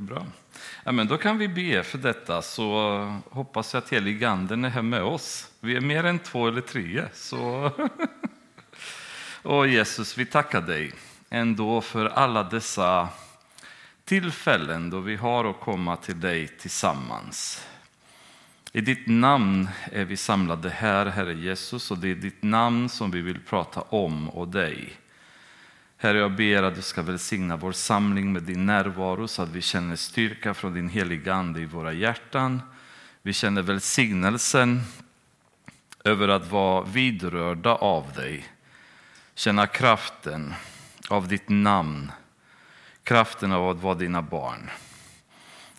Det är bra. Ja, men då kan vi be för detta, så hoppas jag att heliganden är här med oss. Vi är mer än två eller tre. Så... Och Jesus, vi tackar dig ändå för alla dessa tillfällen då vi har att komma till dig tillsammans. I ditt namn är vi samlade här, Herre Jesus, och det är ditt namn som vi vill prata om och dig. Herre, jag ber att du ska välsigna vår samling med din närvaro så att vi känner styrka från din heliga Ande i våra hjärtan. Vi känner välsignelsen över att vara vidrörda av dig. Känna kraften av ditt namn, kraften av att vara dina barn.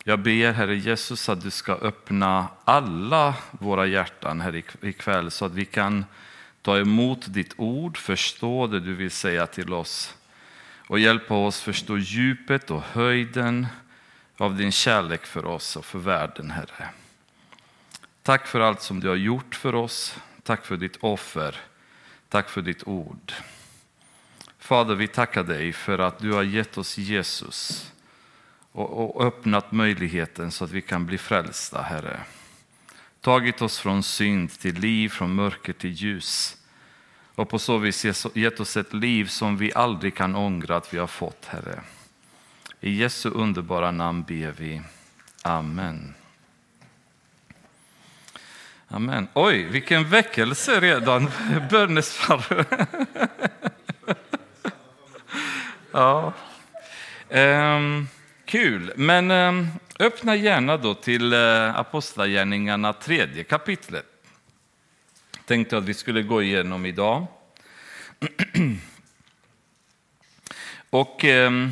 Jag ber, Herre Jesus, att du ska öppna alla våra hjärtan här ikväll så att vi kan ta emot ditt ord, förstå det du vill säga till oss och hjälpa oss förstå djupet och höjden av din kärlek för oss och för världen, Herre. Tack för allt som du har gjort för oss. Tack för ditt offer. Tack för ditt ord. Fader, vi tackar dig för att du har gett oss Jesus och, och öppnat möjligheten så att vi kan bli frälsta, Herre. Tagit oss från synd till liv, från mörker till ljus och på så vis gett oss ett liv som vi aldrig kan ångra att vi har fått, Herre. I Jesu underbara namn ber vi. Amen. Amen. Oj, vilken väckelse redan! Bönesvar. ja. Um kul, men ehm, öppna gärna då till eh, Apostlagärningarna tredje kapitlet. Tänkte att vi skulle gå igenom idag. Och ehm,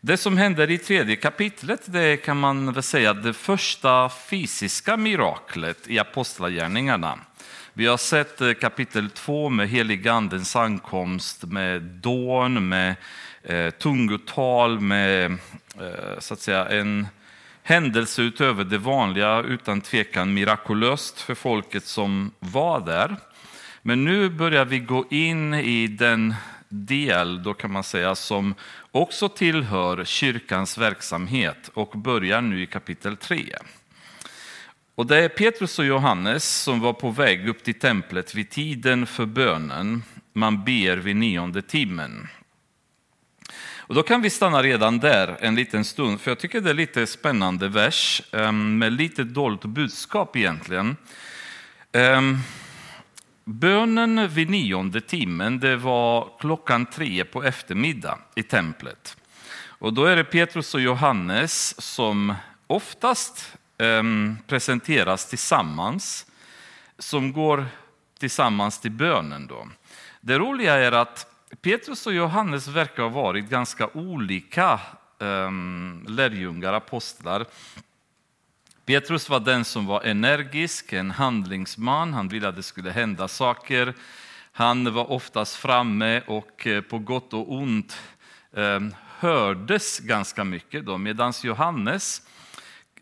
det som händer i tredje kapitlet det kan man väl säga det första fysiska miraklet i Apostlagärningarna. Vi har sett eh, kapitel 2 med heligandens ankomst, med dån, med eh, tungotal, med eh, så att säga en händelse utöver det vanliga, utan tvekan mirakulöst för folket som var där. Men nu börjar vi gå in i den del, då kan man säga, som också tillhör kyrkans verksamhet och börjar nu i kapitel 3. Och det är Petrus och Johannes som var på väg upp till templet vid tiden för bönen. Man ber vid nionde timmen. Och då kan vi stanna redan där en liten stund, för jag tycker det är lite spännande vers ehm, med lite dolt budskap egentligen. Ehm, bönen vid nionde timmen, det var klockan tre på eftermiddag i templet. Och då är det Petrus och Johannes som oftast ehm, presenteras tillsammans, som går tillsammans till bönen. Då. Det roliga är att Petrus och Johannes verkar ha varit ganska olika um, lärjungar, apostlar. Petrus var den som var energisk, en handlingsman. Han ville att det skulle hända saker. Han var oftast framme och eh, på gott och ont um, hördes ganska mycket. Medan Johannes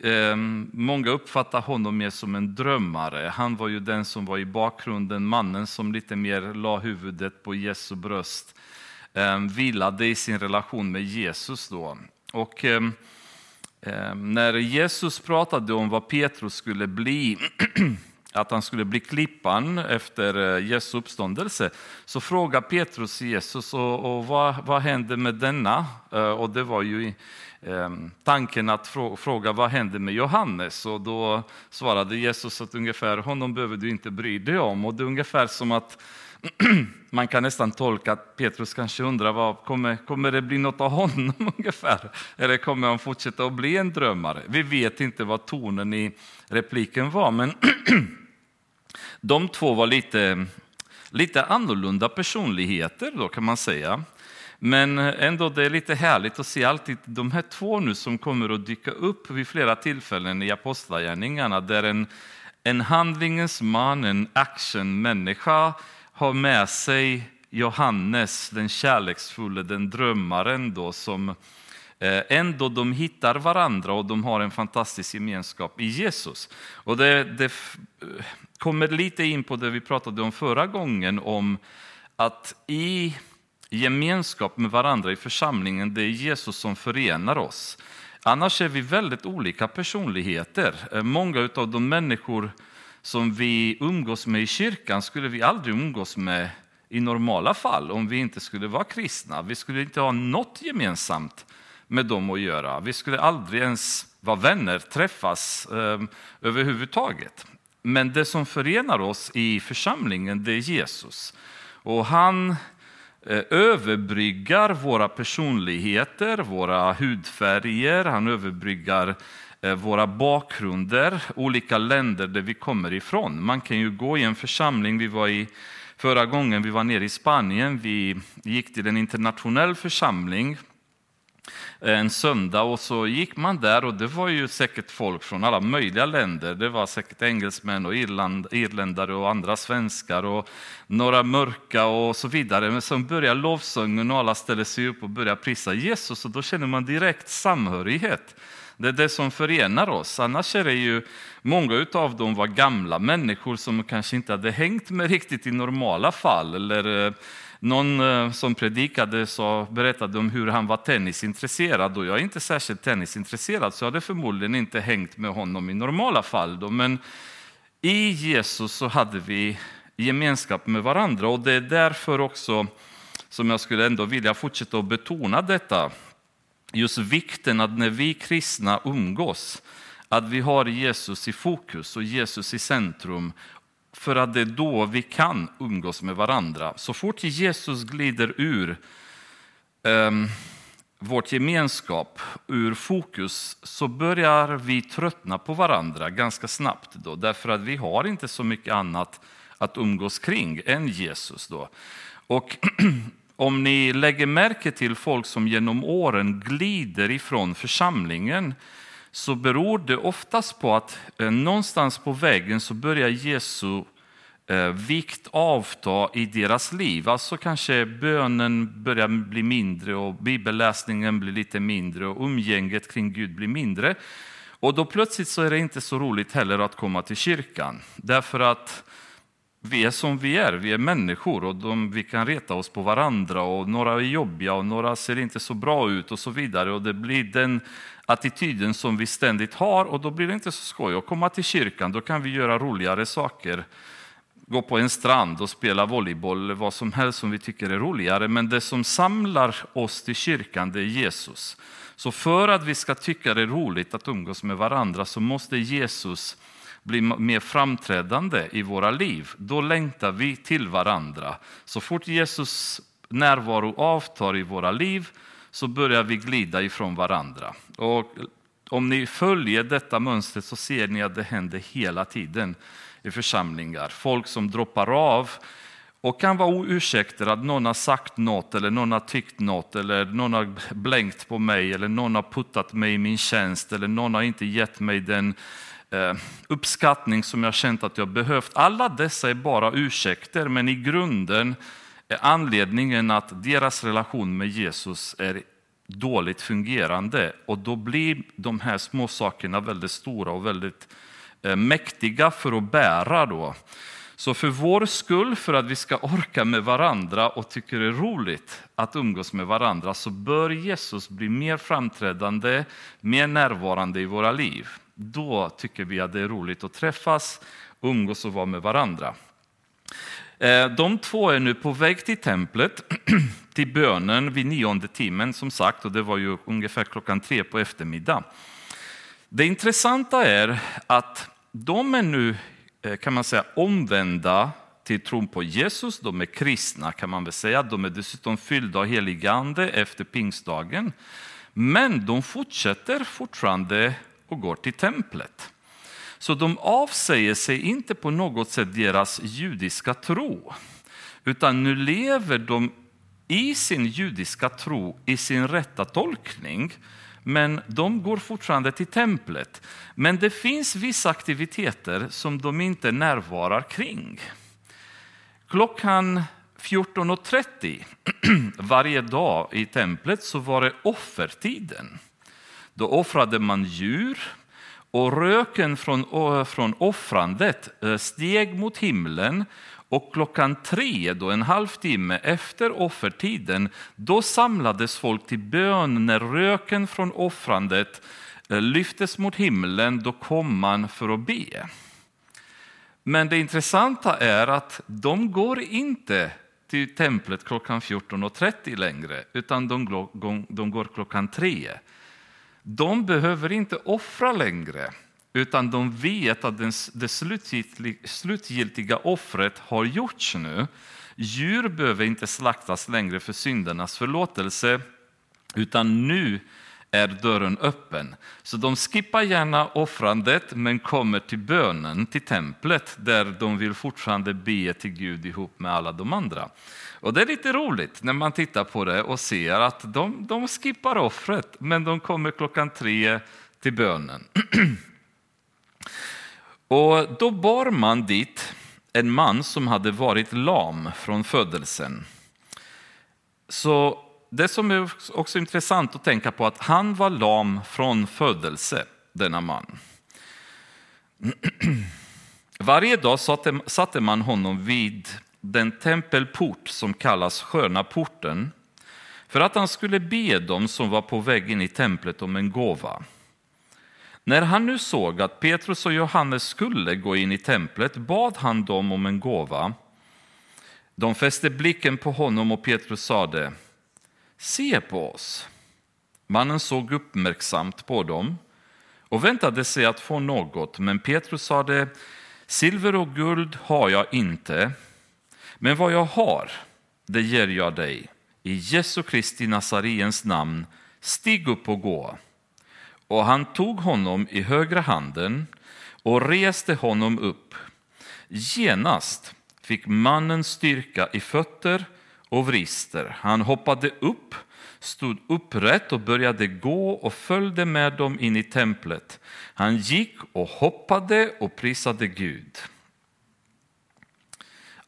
Ehm, många uppfattar honom mer som en drömmare. Han var ju den som var i bakgrunden, mannen som lite mer la huvudet på Jesu bröst, ehm, vilade i sin relation med Jesus. Då. Och ehm, när Jesus pratade om vad Petrus skulle bli, att han skulle bli klippan efter eh, Jesu uppståndelse, så frågade Petrus Jesus, och, och vad, vad hände med denna? Eh, och det var ju ehm, tanken att fråga vad hände med Johannes och då svarade Jesus att ungefär honom behöver du inte bry dig om och det är ungefär som att man kan nästan tolka att Petrus kanske undrar vad kommer, kommer det bli något av honom ungefär? Eller kommer han fortsätta att bli en drömmare? Vi vet inte vad tonen i repliken var, men de två var lite, lite annorlunda personligheter då kan man säga. Men ändå det är lite härligt att se alltid de här två nu som kommer att dyka upp vid flera tillfällen i Apostlagärningarna där en, en handlingens man, en actionmänniska har med sig Johannes, den kärleksfulla, den drömmaren då som eh, ändå de hittar varandra och de har en fantastisk gemenskap i Jesus. Och det, det kommer lite in på det vi pratade om förra gången om att i gemenskap med varandra i församlingen, det är Jesus som förenar oss. Annars är vi väldigt olika personligheter. Eh, många av de människor som vi umgås med i kyrkan skulle vi aldrig umgås med i normala fall om vi inte skulle vara kristna. Vi skulle inte ha något gemensamt med dem att göra. Vi skulle aldrig ens vara vänner, träffas eh, överhuvudtaget. Men det som förenar oss i församlingen det är Jesus. Och han eh, överbryggar våra personligheter, våra hudfärger, han överbryggar eh, våra bakgrunder, olika länder där vi kommer ifrån. Man kan ju gå i en församling, vi var i förra gången vi var nere i Spanien, vi gick till en internationell församling Eh, en söndag och så gick man där och det var ju säkert folk från alla möjliga länder. Det var säkert engelsmän och Irland, irländare och andra svenskar och några mörka och så vidare. Men så börjar lovsången och alla ställer sig upp och börjar prisa Jesus och då känner man direkt samhörighet. Det är det som förenar oss. Annars är det ju många av dem var gamla människor som kanske inte hade hängt med riktigt i normala fall eller eh, någon eh, som predikade så berättade om hur han var tennisintresserad och jag är inte särskilt tennisintresserad så jag hade förmodligen inte hängt med honom i normala fall. Men i Jesus så hade vi gemenskap med varandra och det är därför också som jag skulle ändå vilja fortsätta att betona detta. Just vikten att när vi kristna umgås, att vi har Jesus i fokus och Jesus i centrum för att det är då vi kan umgås med varandra. Så fort Jesus glider ur um, vårt gemenskap, ur fokus, så börjar vi tröttna på varandra ganska snabbt. Då, därför att vi har inte så mycket annat att umgås kring än Jesus. Då. Och om ni lägger märke till folk som genom åren glider ifrån församlingen så beror det oftast på att eh, någonstans på vägen så börjar Jesu eh, vikt avta i deras liv. Alltså kanske bönen börjar bli mindre och bibelläsningen blir lite mindre och umgänget kring Gud blir mindre. Och då plötsligt så är det inte så roligt heller att komma till kyrkan. Därför att vi är som vi är, vi är människor och de, vi kan reta oss på varandra och några är jobbiga och några ser inte så bra ut och så vidare. Och det blir den attityden som vi ständigt har och då blir det inte så skoj att komma till kyrkan. Då kan vi göra roligare saker. Gå på en strand och spela volleyboll eller vad som helst som vi tycker är roligare. Men det som samlar oss till kyrkan det är Jesus. Så för att vi ska tycka det är roligt att umgås med varandra så måste Jesus bli mer framträdande i våra liv. Då längtar vi till varandra. Så fort Jesus närvaro avtar i våra liv så börjar vi glida ifrån varandra. Och om ni följer detta mönster så ser ni att det händer hela tiden i församlingar. Folk som droppar av och kan vara ursäkter att någon har sagt något eller någon har tyckt något eller någon har blänkt på mig eller någon har puttat mig i min tjänst eller någon har inte gett mig den Eh, uppskattning som jag känt att jag behövt. Alla dessa är bara ursäkter men i grunden är anledningen att deras relation med Jesus är dåligt fungerande och då blir de här små sakerna väldigt stora och väldigt eh, mäktiga för att bära. Då. Så för vår skull, för att vi ska orka med varandra och tycker det är roligt att umgås med varandra, så bör Jesus bli mer framträdande, mer närvarande i våra liv. Då tycker vi att det är roligt att träffas, umgås och vara med varandra. Eh, de två är nu på väg till templet, till bönen vid nionde timmen som sagt, och det var ju ungefär klockan tre på eftermiddag. Det intressanta är att de är nu, eh, kan man säga, omvända till tron på Jesus. De är kristna kan man väl säga. De är dessutom fyllda av helig ande efter pingstdagen. Men de fortsätter fortfarande och går till templet. Så de avsäger sig inte på något sätt deras judiska tro, utan nu lever de i sin judiska tro i sin rätta tolkning, men de går fortfarande till templet. Men det finns vissa aktiviteter som de inte närvarar kring. Klockan 14.30 varje dag i templet så var det offertiden. Då offrade man djur och röken från, från offrandet eh, steg mot himlen Och klockan tre, då en halvtimme efter offertiden, då samlades folk till bön när röken från offrandet eh, lyftes mot himlen. Då kom man för att be. Men det intressanta är att de går inte till templet klockan 14.30 längre, utan de, de går klockan tre. De behöver inte offra längre, utan de vet att det slutgiltiga offret har gjorts nu. Djur behöver inte slaktas längre för syndernas förlåtelse, utan nu är dörren öppen. Så de skippar gärna offrandet men kommer till bönen, till templet där de vill fortfarande be till Gud ihop med alla de andra. Och Det är lite roligt när man tittar på det och ser att de, de skippar offret men de kommer klockan tre till bönen. och Då bar man dit en man som hade varit lam från födelsen. Så det som är också intressant att tänka på är att han var lam från födelse, denna man. Varje dag satte man honom vid den tempelport som kallas Sköna porten för att han skulle be dem som var på väg in i templet om en gåva. När han nu såg att Petrus och Johannes skulle gå in i templet bad han dem om en gåva. De fäste blicken på honom och Petrus sade Se på oss. Mannen såg uppmärksamt på dem och väntade sig att få något, men Petrus sade Silver och guld har jag inte, men vad jag har, det ger jag dig. I Jesu Kristi Nazariens namn, stig upp och gå. Och han tog honom i högra handen och reste honom upp. Genast fick mannen styrka i fötter och vrister. Han hoppade upp, stod upprätt och började gå och följde med dem in i templet. Han gick och hoppade och prisade Gud.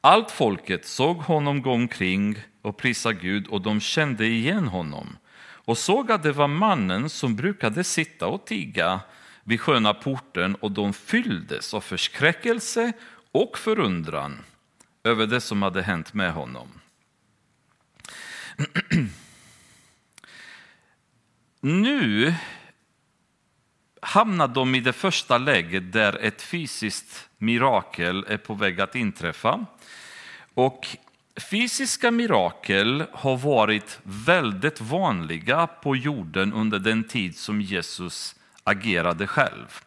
Allt folket såg honom gå omkring och prisa Gud och de kände igen honom och såg att det var mannen som brukade sitta och tiga vid sköna porten och de fylldes av förskräckelse och förundran över det som hade hänt med honom. nu hamnar de i det första läget där ett fysiskt mirakel är på väg att inträffa. Och fysiska mirakel har varit väldigt vanliga på jorden under den tid som Jesus agerade själv.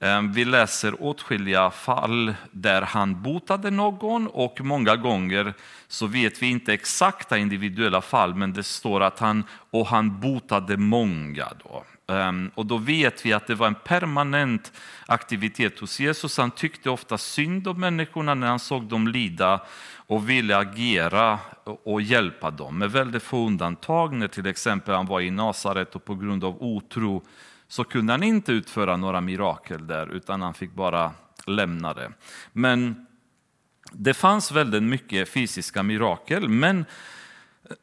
Ehm, vi läser åtskilliga fall där han botade någon och många gånger så vet vi inte exakta individuella fall men det står att han, och han botade många. Då. Ehm, och då vet vi att det var en permanent aktivitet hos Jesus. Han tyckte ofta synd om människorna när han såg dem lida och ville agera och hjälpa dem. Med väldigt få undantag när till exempel han var i Nasaret och på grund av otro så kunde han inte utföra några mirakel där utan han fick bara lämna det. Men det fanns väldigt mycket fysiska mirakel men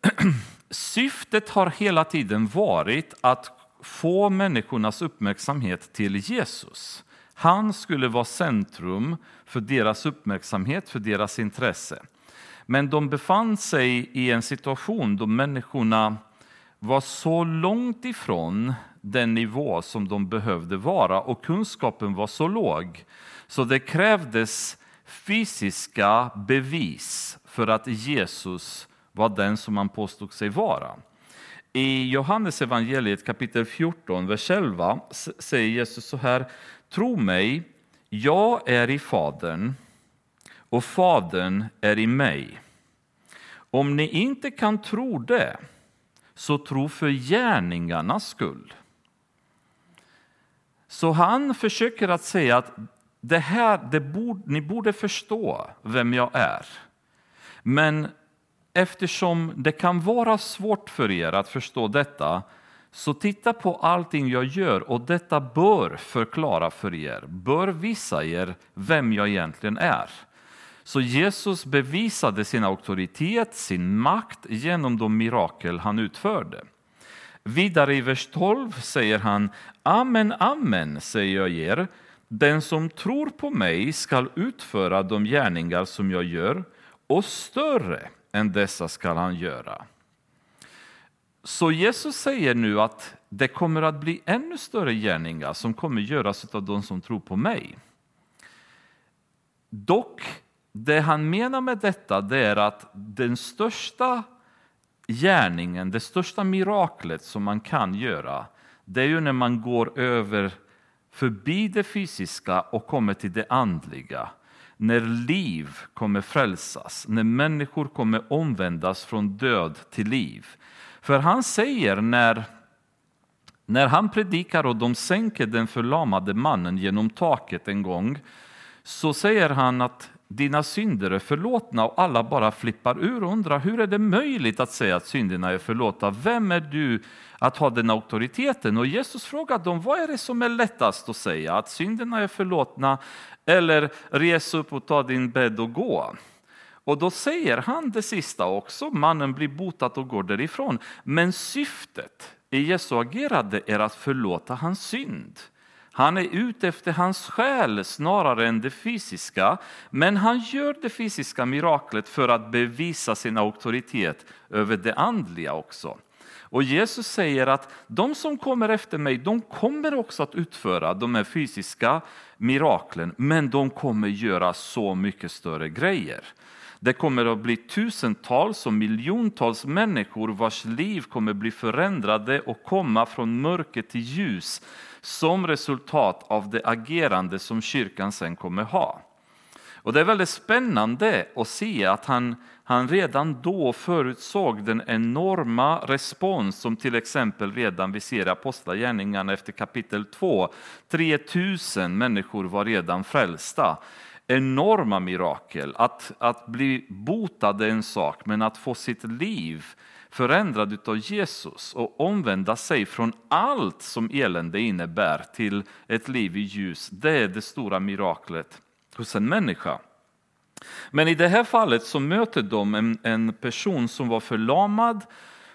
syftet har hela tiden varit att få människornas uppmärksamhet till Jesus. Han skulle vara centrum för deras uppmärksamhet, för deras intresse. Men de befann sig i en situation då människorna var så långt ifrån den nivå som de behövde vara och kunskapen var så låg så det krävdes fysiska bevis för att Jesus var den som han påstod sig vara. I Johannes evangeliet kapitel 14, vers 11 säger Jesus så här. Tro mig, jag är i Fadern och Fadern är i mig. Om ni inte kan tro det, så tro för gärningarnas skull. Så han försöker att säga att det här, det borde, ni borde förstå vem jag är. Men eftersom det kan vara svårt för er att förstå detta så titta på allting jag gör och detta bör förklara för er, bör visa er vem jag egentligen är. Så Jesus bevisade sin auktoritet, sin makt genom de mirakel han utförde. Vidare i vers 12 säger han Amen, amen, säger jag er. den som tror på mig skall utföra de gärningar som jag gör och större än dessa skall han göra. Så Jesus säger nu att det kommer att bli ännu större gärningar som kommer göras av de som tror på mig. Dock, det han menar med detta det är att den största gärningen, det största miraklet som man kan göra, det är ju när man går över förbi det fysiska och kommer till det andliga. När liv kommer frälsas, när människor kommer omvändas från död till liv. För han säger när, när han predikar och de sänker den förlamade mannen genom taket en gång, så säger han att dina synder är förlåtna och alla bara flippar ur och undrar hur är det möjligt att säga att synderna är förlåtna? Vem är du att ha den auktoriteten? Och Jesus frågar dem, vad är det som är lättast att säga? Att synderna är förlåtna eller res upp och ta din bädd och gå? Och då säger han det sista också, mannen blir botad och går därifrån. Men syftet i Jesu agerande är att förlåta hans synd. Han är ute efter hans själ snarare än det fysiska, men han gör det fysiska miraklet för att bevisa sin auktoritet över det andliga också. Och Jesus säger att de som kommer efter mig, de kommer också att utföra de här fysiska miraklen, men de kommer göra så mycket större grejer. Det kommer att bli tusentals och miljontals människor vars liv kommer bli förändrade och komma från mörker till ljus som resultat av det agerande som kyrkan sen kommer ha. Och Det är väldigt spännande att se att han, han redan då förutsåg den enorma respons som till exempel redan vi ser i Apostlagärningarna efter kapitel 2. 3000 människor var redan frälsta enorma mirakel. Att, att bli botad är en sak, men att få sitt liv förändrad av Jesus och omvända sig från allt som elände innebär till ett liv i ljus, det är det stora miraklet hos en människa. Men i det här fallet så möter de en, en person som var förlamad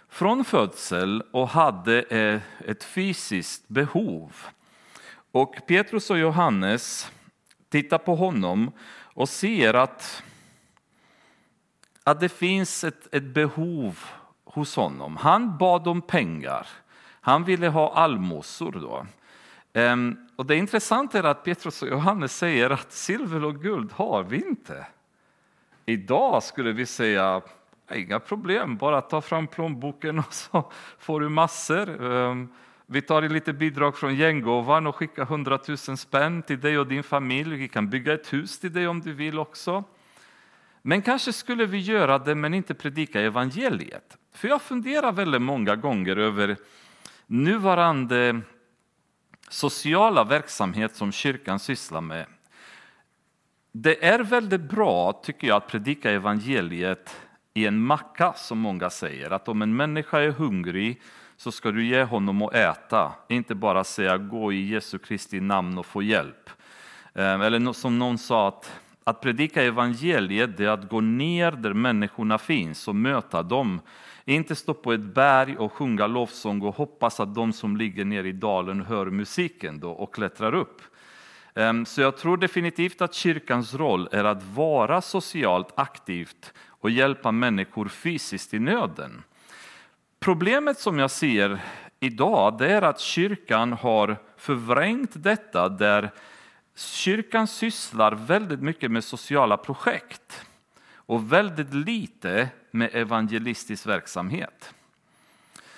från födsel och hade eh, ett fysiskt behov. Och Petrus och Johannes tittar på honom och ser att, att det finns ett, ett behov hos honom. Han bad om pengar. Han ville ha allmosor då. Ehm, och det intressanta är att Petrus och Johannes säger att silver och guld har vi inte. Idag skulle vi säga inga problem, bara ta fram plånboken och så får du massor. Ehm, vi tar lite bidrag från gänggåvan och skickar 100 000 spänn till dig och din familj. Vi kan bygga ett hus till dig om du vill också. Men kanske skulle vi göra det men inte predika evangeliet. För jag funderar väldigt många gånger över nuvarande sociala verksamhet som kyrkan sysslar med. Det är väldigt bra, tycker jag, att predika evangeliet i en macka, som många säger. Att om en människa är hungrig så ska du ge honom att äta, inte bara säga gå i Jesu Kristi namn och få hjälp. Eh, eller som någon sa, att, att predika evangeliet är att gå ner där människorna finns och möta dem. Inte stå på ett berg och sjunga lovsång och hoppas att de som ligger nere i dalen hör musiken då och klättrar upp. Ehm, så jag tror definitivt att kyrkans roll är att vara socialt aktivt och hjälpa människor fysiskt i nöden. Problemet som jag ser idag det är att kyrkan har förvrängt detta där kyrkan sysslar väldigt mycket med sociala projekt och väldigt lite med evangelistisk verksamhet.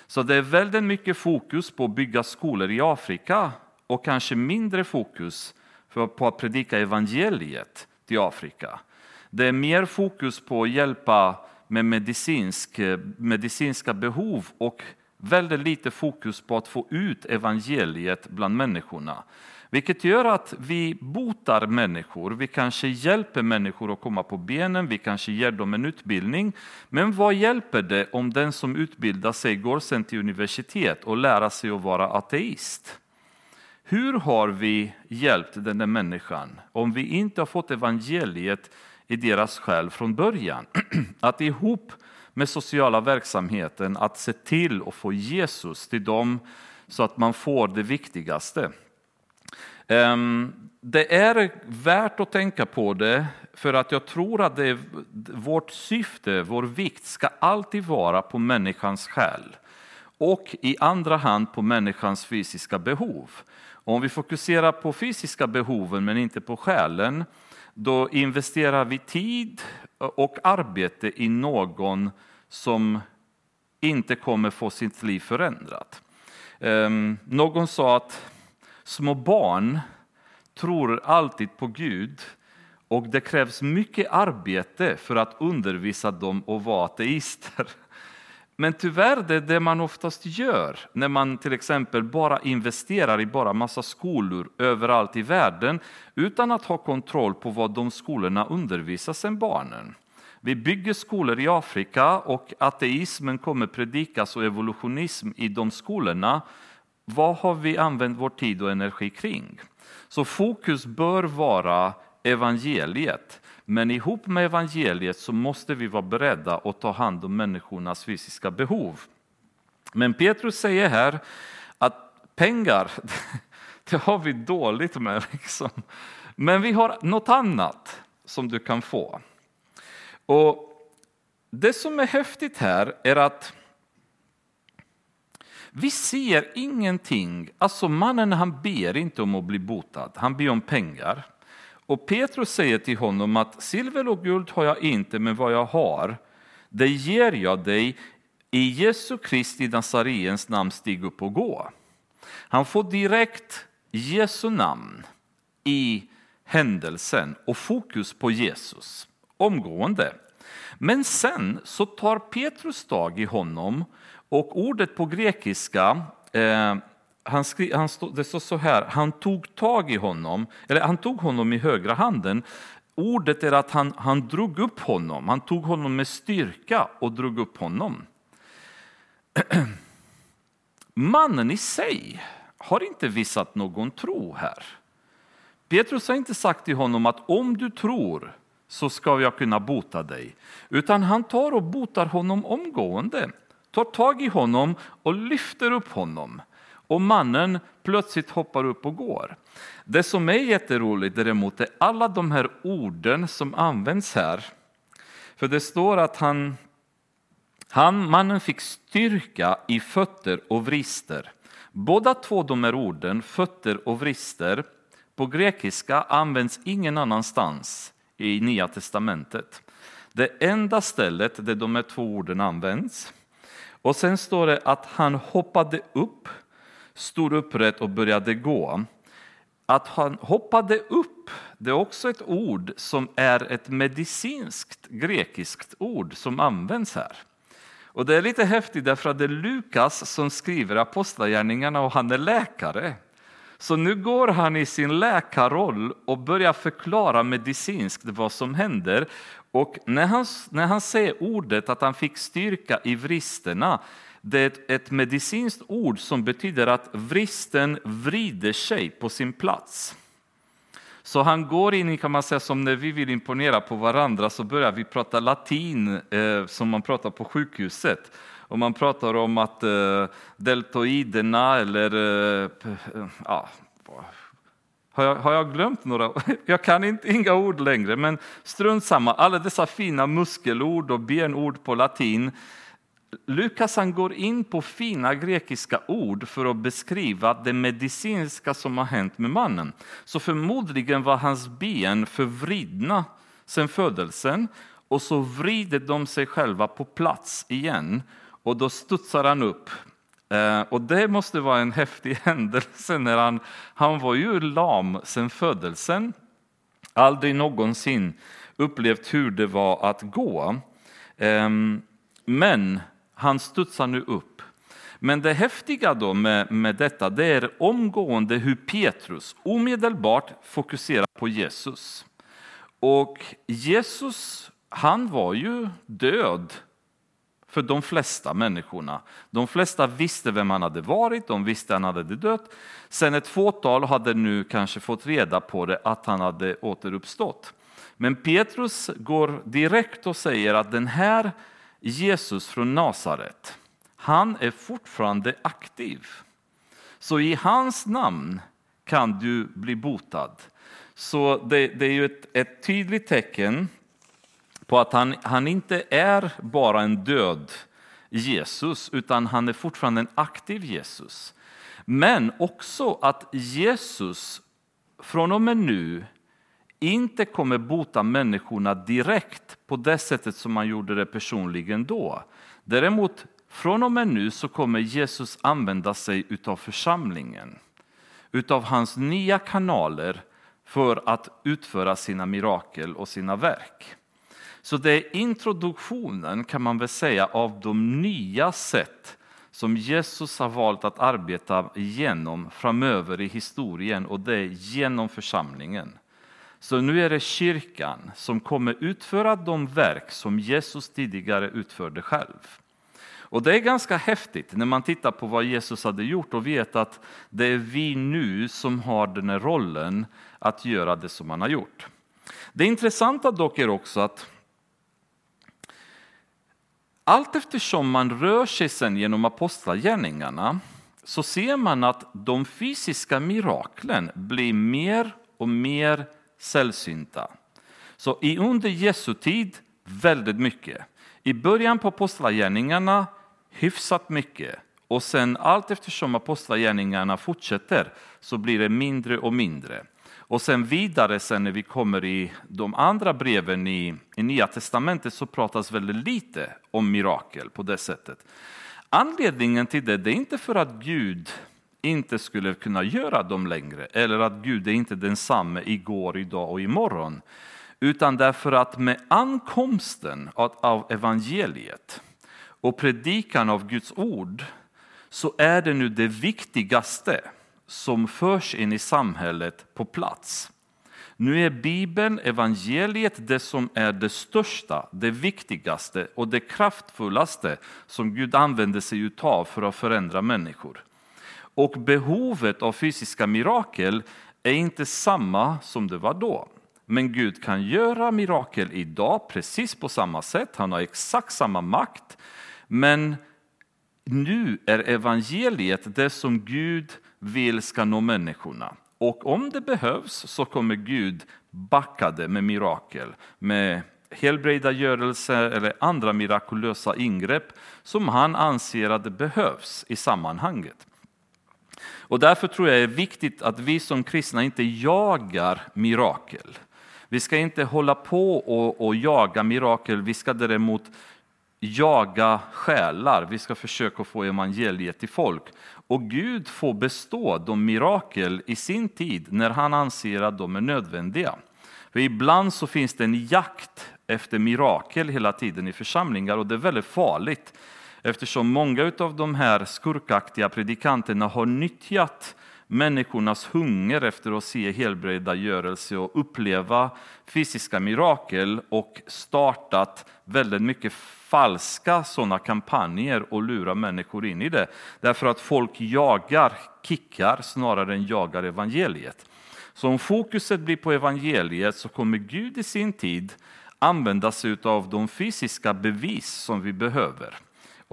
Så det är väldigt mycket fokus på att bygga skolor i Afrika och kanske mindre fokus på att predika evangeliet till Afrika. Det är mer fokus på att hjälpa med medicinsk, eh, medicinska behov och väldigt lite fokus på att få ut evangeliet bland människorna. Vilket gör att vi botar människor, vi kanske hjälper människor att komma på benen, vi kanske ger dem en utbildning. Men vad hjälper det om den som utbildar sig går sen till universitet och lär sig att vara ateist? Hur har vi hjälpt den där människan om vi inte har fått evangeliet i deras själ från början. Att ihop med sociala verksamheten att se till att få Jesus till dem så att man får det viktigaste. Ehm, det är värt att tänka på det för att jag tror att det vårt syfte, vår vikt ska alltid vara på människans själ och i andra hand på människans fysiska behov. Om vi fokuserar på fysiska behoven men inte på själen, då investerar vi tid och arbete i någon som inte kommer få sitt liv förändrat. Ehm, någon sa att små barn tror alltid på Gud och det krävs mycket arbete för att undervisa dem att vara ateister. Men tyvärr det är det man oftast gör när man till exempel bara investerar i bara massa skolor överallt i världen utan att ha kontroll på vad de skolorna undervisar sen barnen. Vi bygger skolor i Afrika och ateismen kommer predikas och evolutionism i de skolorna. Vad har vi använt vår tid och energi kring? Så fokus bör vara evangeliet. Men ihop med evangeliet så måste vi vara beredda att ta hand om människornas fysiska behov. Men Petrus säger här att pengar, det har vi dåligt med. Liksom. Men vi har något annat som du kan få. Och Det som är häftigt här är att vi ser ingenting. Alltså mannen han ber inte om att bli botad, han ber om pengar. Och Petrus säger till honom att silver och guld har jag inte, men vad jag har, det ger jag dig. I Jesu Kristi Nazarens namn, stig upp och gå. Han får direkt Jesu namn i händelsen och fokus på Jesus omgående. Men sen så tar Petrus tag i honom och ordet på grekiska eh, han skri, han stod, det står så här, han tog tag i honom, eller han tog honom i högra handen. Ordet är att han, han drog upp honom, han tog honom med styrka och drog upp honom. Mannen i sig har inte visat någon tro här. Petrus har inte sagt till honom att om du tror så ska jag kunna bota dig. Utan han tar och botar honom omgående, tar tag i honom och lyfter upp honom och mannen plötsligt hoppar upp och går. Det som är jätteroligt däremot är alla de här orden som används här. För det står att han, han, mannen fick styrka i fötter och vrister. Båda två de här orden, fötter och vrister, på grekiska används ingen annanstans i Nya testamentet. Det enda stället där de här två orden används. Och sen står det att han hoppade upp stod upprätt och började gå. Att han hoppade upp, det är också ett ord som är ett medicinskt grekiskt ord som används här. Och det är lite häftigt därför att det är Lukas som skriver Apostlagärningarna och han är läkare. Så nu går han i sin läkarroll och börjar förklara medicinskt vad som händer. Och när han, när han säger ordet att han fick styrka i vristerna det är ett medicinskt ord som betyder att vristen vrider sig på sin plats. Så han går in i, kan man säga, som när vi vill imponera på varandra så börjar vi prata latin eh, som man pratar på sjukhuset. Och man pratar om att eh, deltoiderna eller eh, ja, har jag, har jag, glömt några? Jag kan inte, inga ord längre, men strunt samma. Alla dessa fina muskelord och benord på latin Lukas han går in på fina grekiska ord för att beskriva det medicinska som har hänt med mannen. Så förmodligen var hans ben förvridna sedan födelsen och så vrider de sig själva på plats igen och då studsar han upp. Eh, och det måste vara en häftig händelse när han, han var ju lam sedan födelsen. Aldrig någonsin upplevt hur det var att gå. Ehm, men han studsar nu upp. Men det häftiga då med, med detta det är omgående hur Petrus omedelbart fokuserar på Jesus. Och Jesus, han var ju död för de flesta människorna. De flesta visste vem han hade varit, de visste att han hade dött. Sen ett fåtal hade nu kanske fått reda på det, att han hade återuppstått. Men Petrus går direkt och säger att den här Jesus från Nasaret, han är fortfarande aktiv. Så i hans namn kan du bli botad. Så det, det är ju ett, ett, tydligt tecken på att han, han inte är bara en död Jesus, utan han är fortfarande en aktiv Jesus. Men också att Jesus från och med nu inte kommer bota människorna direkt på det sättet som man gjorde det personligen då. Däremot från och med nu så kommer Jesus använda sig utav församlingen, utav hans nya kanaler för att utföra sina mirakel och sina verk. Så det är introduktionen kan man väl säga av de nya sätt som Jesus har valt att arbeta genom framöver i historien och det är genom församlingen. Så nu är det kyrkan som kommer utföra de verk som Jesus tidigare utförde själv. Och det är ganska häftigt när man tittar på vad Jesus hade gjort och vet att det är vi nu som har den här rollen att göra det som han har gjort. Det intressanta dock är också att allt eftersom man rör sig sen genom apostlagärningarna så ser man att de fysiska miraklen blir mer och mer sällsynta. Så i under Jesu tid väldigt mycket. I början på apostlagärningarna hyfsat mycket och sen allt eftersom apostlagärningarna fortsätter så blir det mindre och mindre. Och sen vidare sen när vi kommer i de andra breven i, i Nya Testamentet så pratas väldigt lite om mirakel på det sättet. Anledningen till det, det är inte för att Gud inte skulle kunna göra dem längre eller att Gud är inte densamme igår, idag och imorgon. Utan därför att med ankomsten av evangeliet och predikan av Guds ord så är det nu det viktigaste som förs in i samhället på plats. Nu är Bibeln, evangeliet, det som är det största, det viktigaste och det kraftfullaste som Gud använder sig av för att förändra människor. Och behovet av fysiska mirakel är inte samma som det var då. Men Gud kan göra mirakel idag precis på samma sätt, han har exakt samma makt. Men nu är evangeliet det som Gud vill ska nå människorna. Och om det behövs så kommer Gud backa det med mirakel, med helbrägdagörelse eller andra mirakulösa ingrepp som han anser att det behövs i sammanhanget. Och därför tror jag det är viktigt att vi som kristna inte jagar mirakel. Vi ska inte hålla på och, och jaga mirakel, vi ska däremot jaga själar, vi ska försöka få evangeliet till folk. Och Gud får bestå de mirakel i sin tid när han anser att de är nödvändiga. För ibland så finns det en jakt efter mirakel hela tiden i församlingar och det är väldigt farligt eftersom många av de här skurkaktiga predikanterna har nyttjat människornas hunger efter att se helbrägdagörelse och uppleva fysiska mirakel och startat väldigt mycket falska sådana kampanjer och lura människor in i det. Därför att folk jagar kickar snarare än jagar evangeliet. Så om fokuset blir på evangeliet så kommer Gud i sin tid använda sig av de fysiska bevis som vi behöver.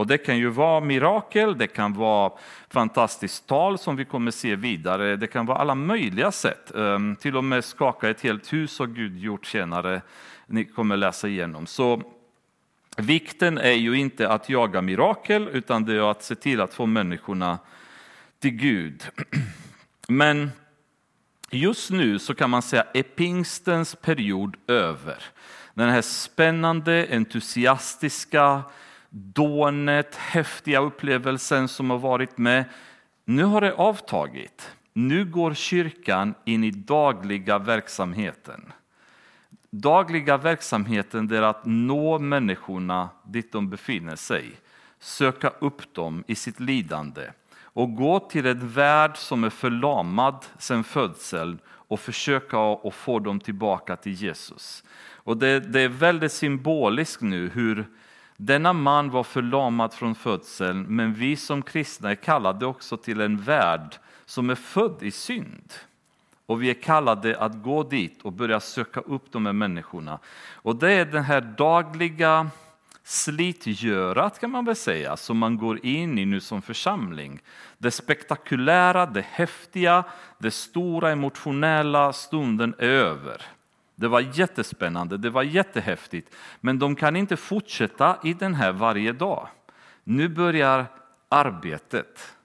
Och det kan ju vara mirakel, det kan vara fantastiskt tal som vi kommer se vidare. Det kan vara alla möjliga sätt. Ehm, till och med skaka ett helt hus har Gud gjort senare. Ni kommer läsa igenom. Så vikten är ju inte att jaga mirakel utan det är att se till att få människorna till Gud. Men just nu så kan man säga är pingstens period över. Den här spännande, entusiastiska, dånet, häftiga upplevelsen som har varit med. Nu har det avtagit. Nu går kyrkan in i dagliga verksamheten. Dagliga verksamheten är att nå människorna dit de befinner sig, söka upp dem i sitt lidande och gå till en värld som är förlamad sedan födseln och försöka att få dem tillbaka till Jesus. Och det, det är väldigt symboliskt nu hur denna man var förlamad från födseln, men vi som kristna är kallade också till en värld som är född i synd. Och vi är kallade att gå dit och börja söka upp de här människorna. Och det är den här dagliga slitgörat kan man väl säga, som man går in i nu som församling. Det spektakulära, det häftiga, det stora emotionella stunden är över. Det var jättespännande, det var jättehäftigt, men de kan inte fortsätta i den här varje dag. Nu börjar arbetet.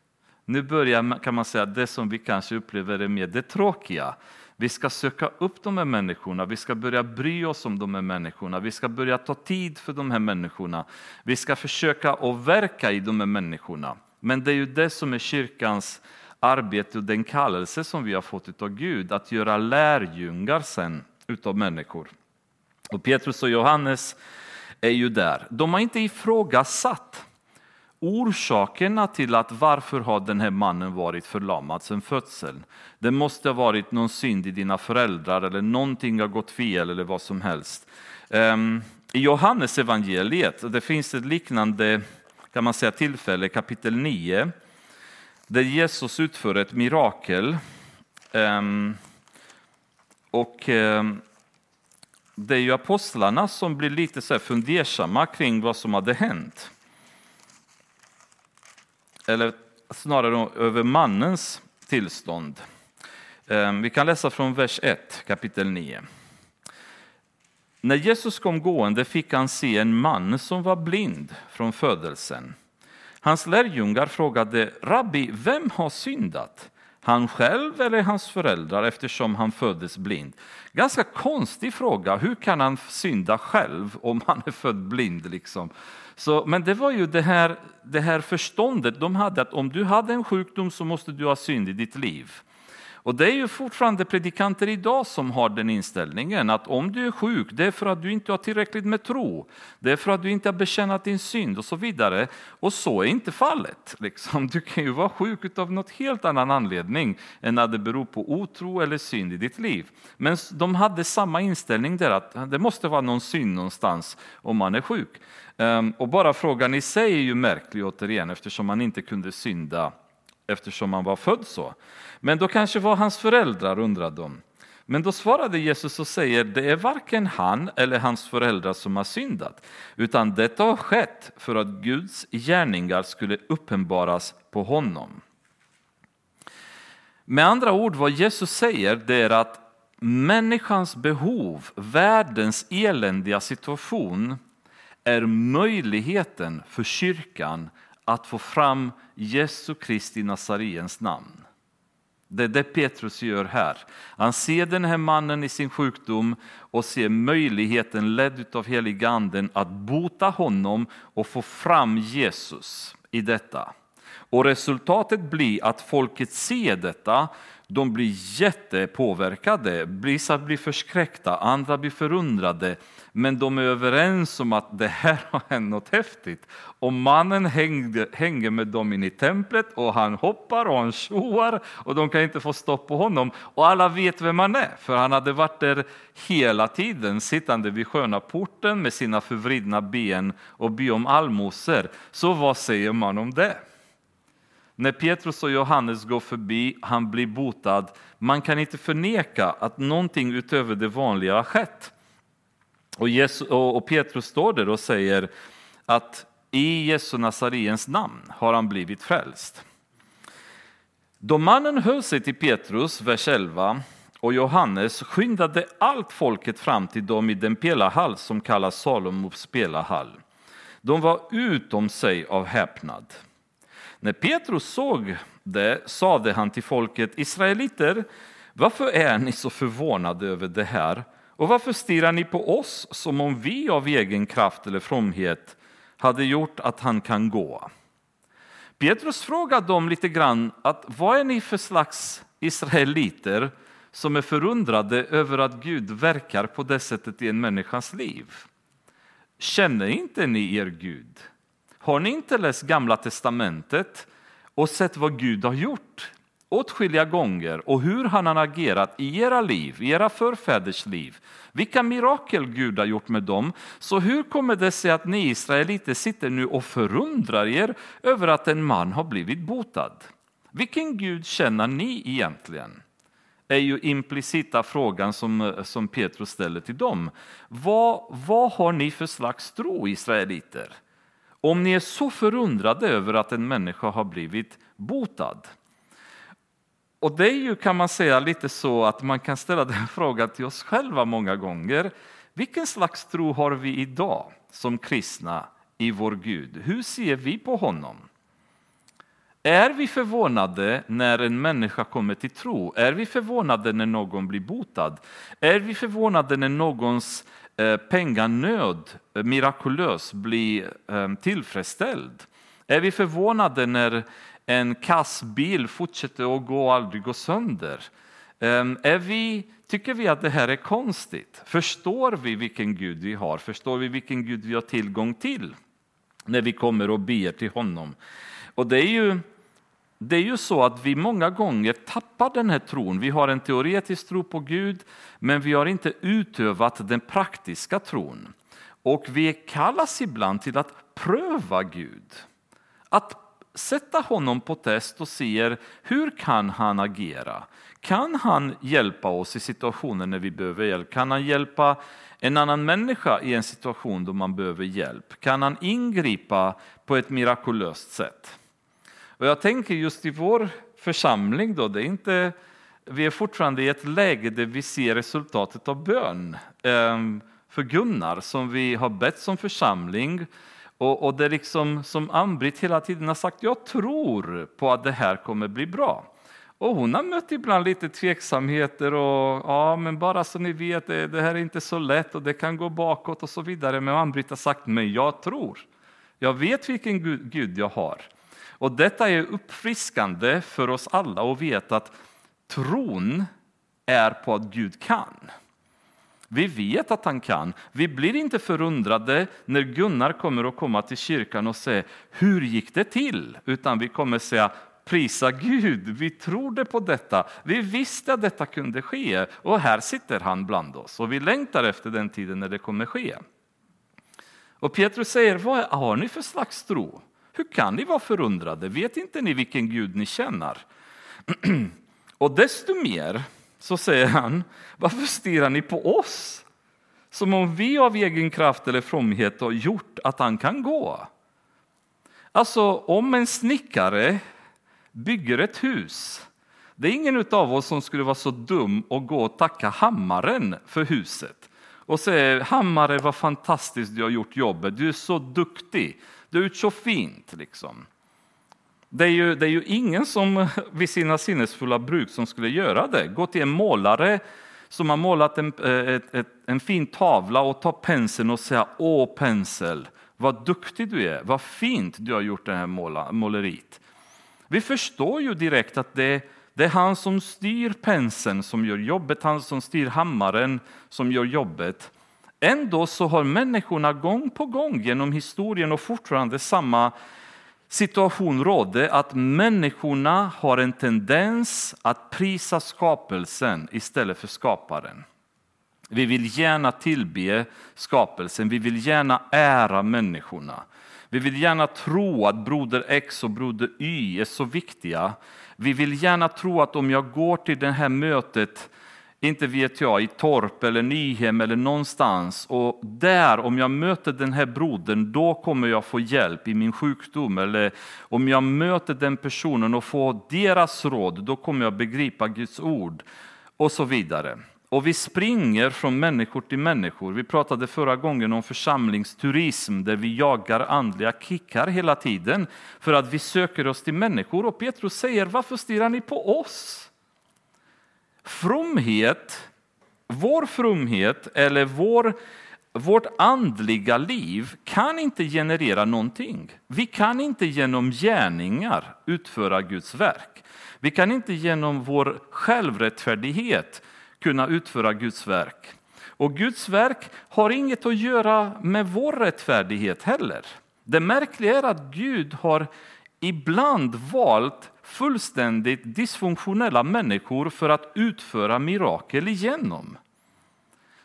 Nu börjar kan man säga det som vi kanske upplever är mer det tråkiga. Vi ska söka upp de här människorna, vi ska börja bry oss om de här människorna, vi ska börja ta tid för de här människorna. Vi ska försöka att verka i de här människorna. Men det är ju det som är kyrkans arbete och den kallelse som vi har fått av Gud, att göra lärjungar sen utav människor. Och Petrus och Johannes är ju där. De har inte ifrågasatt orsakerna till att varför har den här mannen varit förlamad sedan födseln. Det måste ha varit någon synd i dina föräldrar eller någonting har gått fel eller vad som helst. Ehm, I Johannes evangeliet, det finns ett liknande kan man säga, tillfälle, kapitel 9, där Jesus utför ett mirakel. Ehm, och ehm, det är ju apostlarna som blir lite så fundersamma kring vad som hade hänt eller snarare över mannens tillstånd. Ehm, vi kan läsa från vers 1, kapitel 9. När Jesus kom gående fick han se en man som var blind från födelsen. Hans lärjungar frågade, Rabbi, vem har syndat? Han själv eller hans föräldrar eftersom han föddes blind? Ganska konstig fråga, hur kan han synda själv om han är född blind? Liksom? Så, men det var ju det här, det här förståndet de hade att om du hade en sjukdom så måste du ha synd i ditt liv. Och det är ju fortfarande predikanter idag som har den inställningen att om du är sjuk, det är för att du inte har tillräckligt med tro. Det är för att du inte har bekännat din synd och så vidare. Och så är inte fallet. Liksom. Du kan ju vara sjuk av något helt annan anledning än att det beror på otro eller synd i ditt liv. Men de hade samma inställning där att det måste vara någon synd någonstans om man är sjuk. Ehm, och bara frågan i sig är ju märklig återigen eftersom man inte kunde synda eftersom han var född så. Men då kanske var hans föräldrar, undrade de. Men då svarade Jesus och säger, det är varken han eller hans föräldrar som har syndat, utan detta har skett för att Guds gärningar skulle uppenbaras på honom. Med andra ord, vad Jesus säger, det är att människans behov, världens eländiga situation, är möjligheten för kyrkan att få fram Jesu Kristi Nazariens namn. Det är det Petrus gör här. Han ser den här mannen i sin sjukdom och ser möjligheten ledd av heliganden att bota honom och få fram Jesus i detta. Och resultatet blir att folket ser detta, de blir jättepåverkade, vissa blir förskräckta, andra blir förundrade men de är överens om att det här har hänt något häftigt. Och mannen hängde, hänger med dem in i templet och han hoppar och han tjoar och de kan inte få stopp på honom. Och alla vet vem han är, för han hade varit där hela tiden sittande vid sköna porten med sina förvridna ben och be om allmosor. Så vad säger man om det? När Petrus och Johannes går förbi, han blir botad. Man kan inte förneka att någonting utöver det vanliga har skett. Och, Jesus, och Petrus står där och säger att i Jesu Nazariens namn har han blivit frälst. Då mannen höll sig till Petrus, vers 11, och Johannes skyndade allt folket fram till dem i den pelarhall som kallas Salomos pelarhall. De var utom sig av häpnad. När Petrus såg det sade han till folket, Israeliter, varför är ni så förvånade över det här? Och varför stirrar ni på oss som om vi av egen kraft eller fromhet hade gjort att han kan gå? Petrus frågade dem lite grann att vad är ni för slags israeliter som är förundrade över att Gud verkar på det sättet i en människas liv? Känner inte ni er Gud? Har ni inte läst Gamla testamentet och sett vad Gud har gjort åtskilliga gånger och hur han har agerat i era liv, i era förfäders liv. Vilka mirakel Gud har gjort med dem. Så hur kommer det sig att ni israeliter sitter nu och förundrar er över att en man har blivit botad? Vilken Gud känner ni egentligen? är ju implicita frågan som, som Petrus ställer till dem. Vad, vad har ni för slags tro, israeliter? Om ni är så förundrade över att en människa har blivit botad. Och det är ju kan man säga lite så att man kan ställa den frågan till oss själva många gånger. Vilken slags tro har vi idag som kristna i vår Gud? Hur ser vi på honom? Är vi förvånade när en människa kommer till tro? Är vi förvånade när någon blir botad? Är vi förvånade när någons Eh, penganöd eh, mirakulöst bli eh, tillfredsställd? Är vi förvånade när en kassbil fortsätter att gå och aldrig går sönder? Ehm, är vi, tycker vi att det här är konstigt? Förstår vi vilken Gud vi har? Förstår vi vilken Gud vi har tillgång till när vi kommer och ber till honom? Och det är ju det är ju så att vi många gånger tappar den här tron. Vi har en teoretisk tro på Gud, men vi har inte utövat den praktiska tron. Och vi kallas ibland till att pröva Gud. Att sätta honom på test och se hur kan han agera? Kan han hjälpa oss i situationer när vi behöver hjälp? Kan han hjälpa en annan människa i en situation då man behöver hjälp? Kan han ingripa på ett mirakulöst sätt? Och jag tänker just i vår församling, då, det är inte, vi är fortfarande i ett läge där vi ser resultatet av bön ehm, för Gunnar som vi har bett som församling. Och, och det liksom, som Ann-Britt hela tiden har sagt, jag tror på att det här kommer bli bra. Och hon har mött ibland lite tveksamheter och ja, men bara så ni vet, det, det här är inte så lätt och det kan gå bakåt och så vidare. Men Ann-Britt har sagt, men jag tror. Jag vet vilken Gud jag har. Och detta är uppfriskande för oss alla att veta att tron är på att Gud kan. Vi vet att han kan. Vi blir inte förundrade när Gunnar kommer att komma till kyrkan och säga hur gick det till? Utan vi kommer säga prisa Gud, vi trodde på detta. Vi visste att detta kunde ske och här sitter han bland oss och vi längtar efter den tiden när det kommer ske. Och Petrus säger, vad har ni för slags tro? Hur kan ni vara förundrade? Vet inte ni vilken Gud ni känner? Och desto mer så säger han, varför stirrar ni på oss? Som om vi av egen kraft eller fromhet har gjort att han kan gå. Alltså om en snickare bygger ett hus, det är ingen av oss som skulle vara så dum och gå och tacka hammaren för huset och säga hammare vad fantastiskt du har gjort jobbet, du är så duktig. Det ut så fint. Liksom. Det är, ju, det är ju ingen som vid sina sinnesfulla bruk som skulle göra det. Gå till en målare som har målat en, eh, ett, ett, en fin tavla och ta penseln och säga Åh pensel, vad duktig du är, vad fint du har gjort det här måla, måleriet. Vi förstår ju direkt att det, det är han som styr penseln som gör jobbet, han som styr hammaren som gör jobbet. Ändå så har människorna gång på gång genom historien och fortfarande samma situation rådde att människorna har en tendens att prisa skapelsen istället för skaparen. Vi vill gärna tillbe skapelsen, vi vill gärna ära människorna. Vi vill gärna tro att broder X och broder Y är så viktiga. Vi vill gärna tro att om jag går till det här mötet inte vet jag, i Torp eller Nyhem eller någonstans. Och där, om jag möter den här brodern, då kommer jag få hjälp i min sjukdom. Eller om jag möter den personen och får deras råd, då kommer jag begripa Guds ord. Och så vidare. Och vi springer från människor till människor. Vi pratade förra gången om församlingsturism där vi jagar andliga kickar hela tiden för att vi söker oss till människor. Och Petrus säger, varför stirrar ni på oss? Fromhet, vår fromhet eller vår, vårt andliga liv kan inte generera någonting. Vi kan inte genom gärningar utföra Guds verk. Vi kan inte genom vår självrättfärdighet kunna utföra Guds verk. Och Guds verk har inget att göra med vår rättfärdighet heller. Det märkliga är att Gud har ibland valt fullständigt dysfunktionella människor för att utföra mirakel igenom.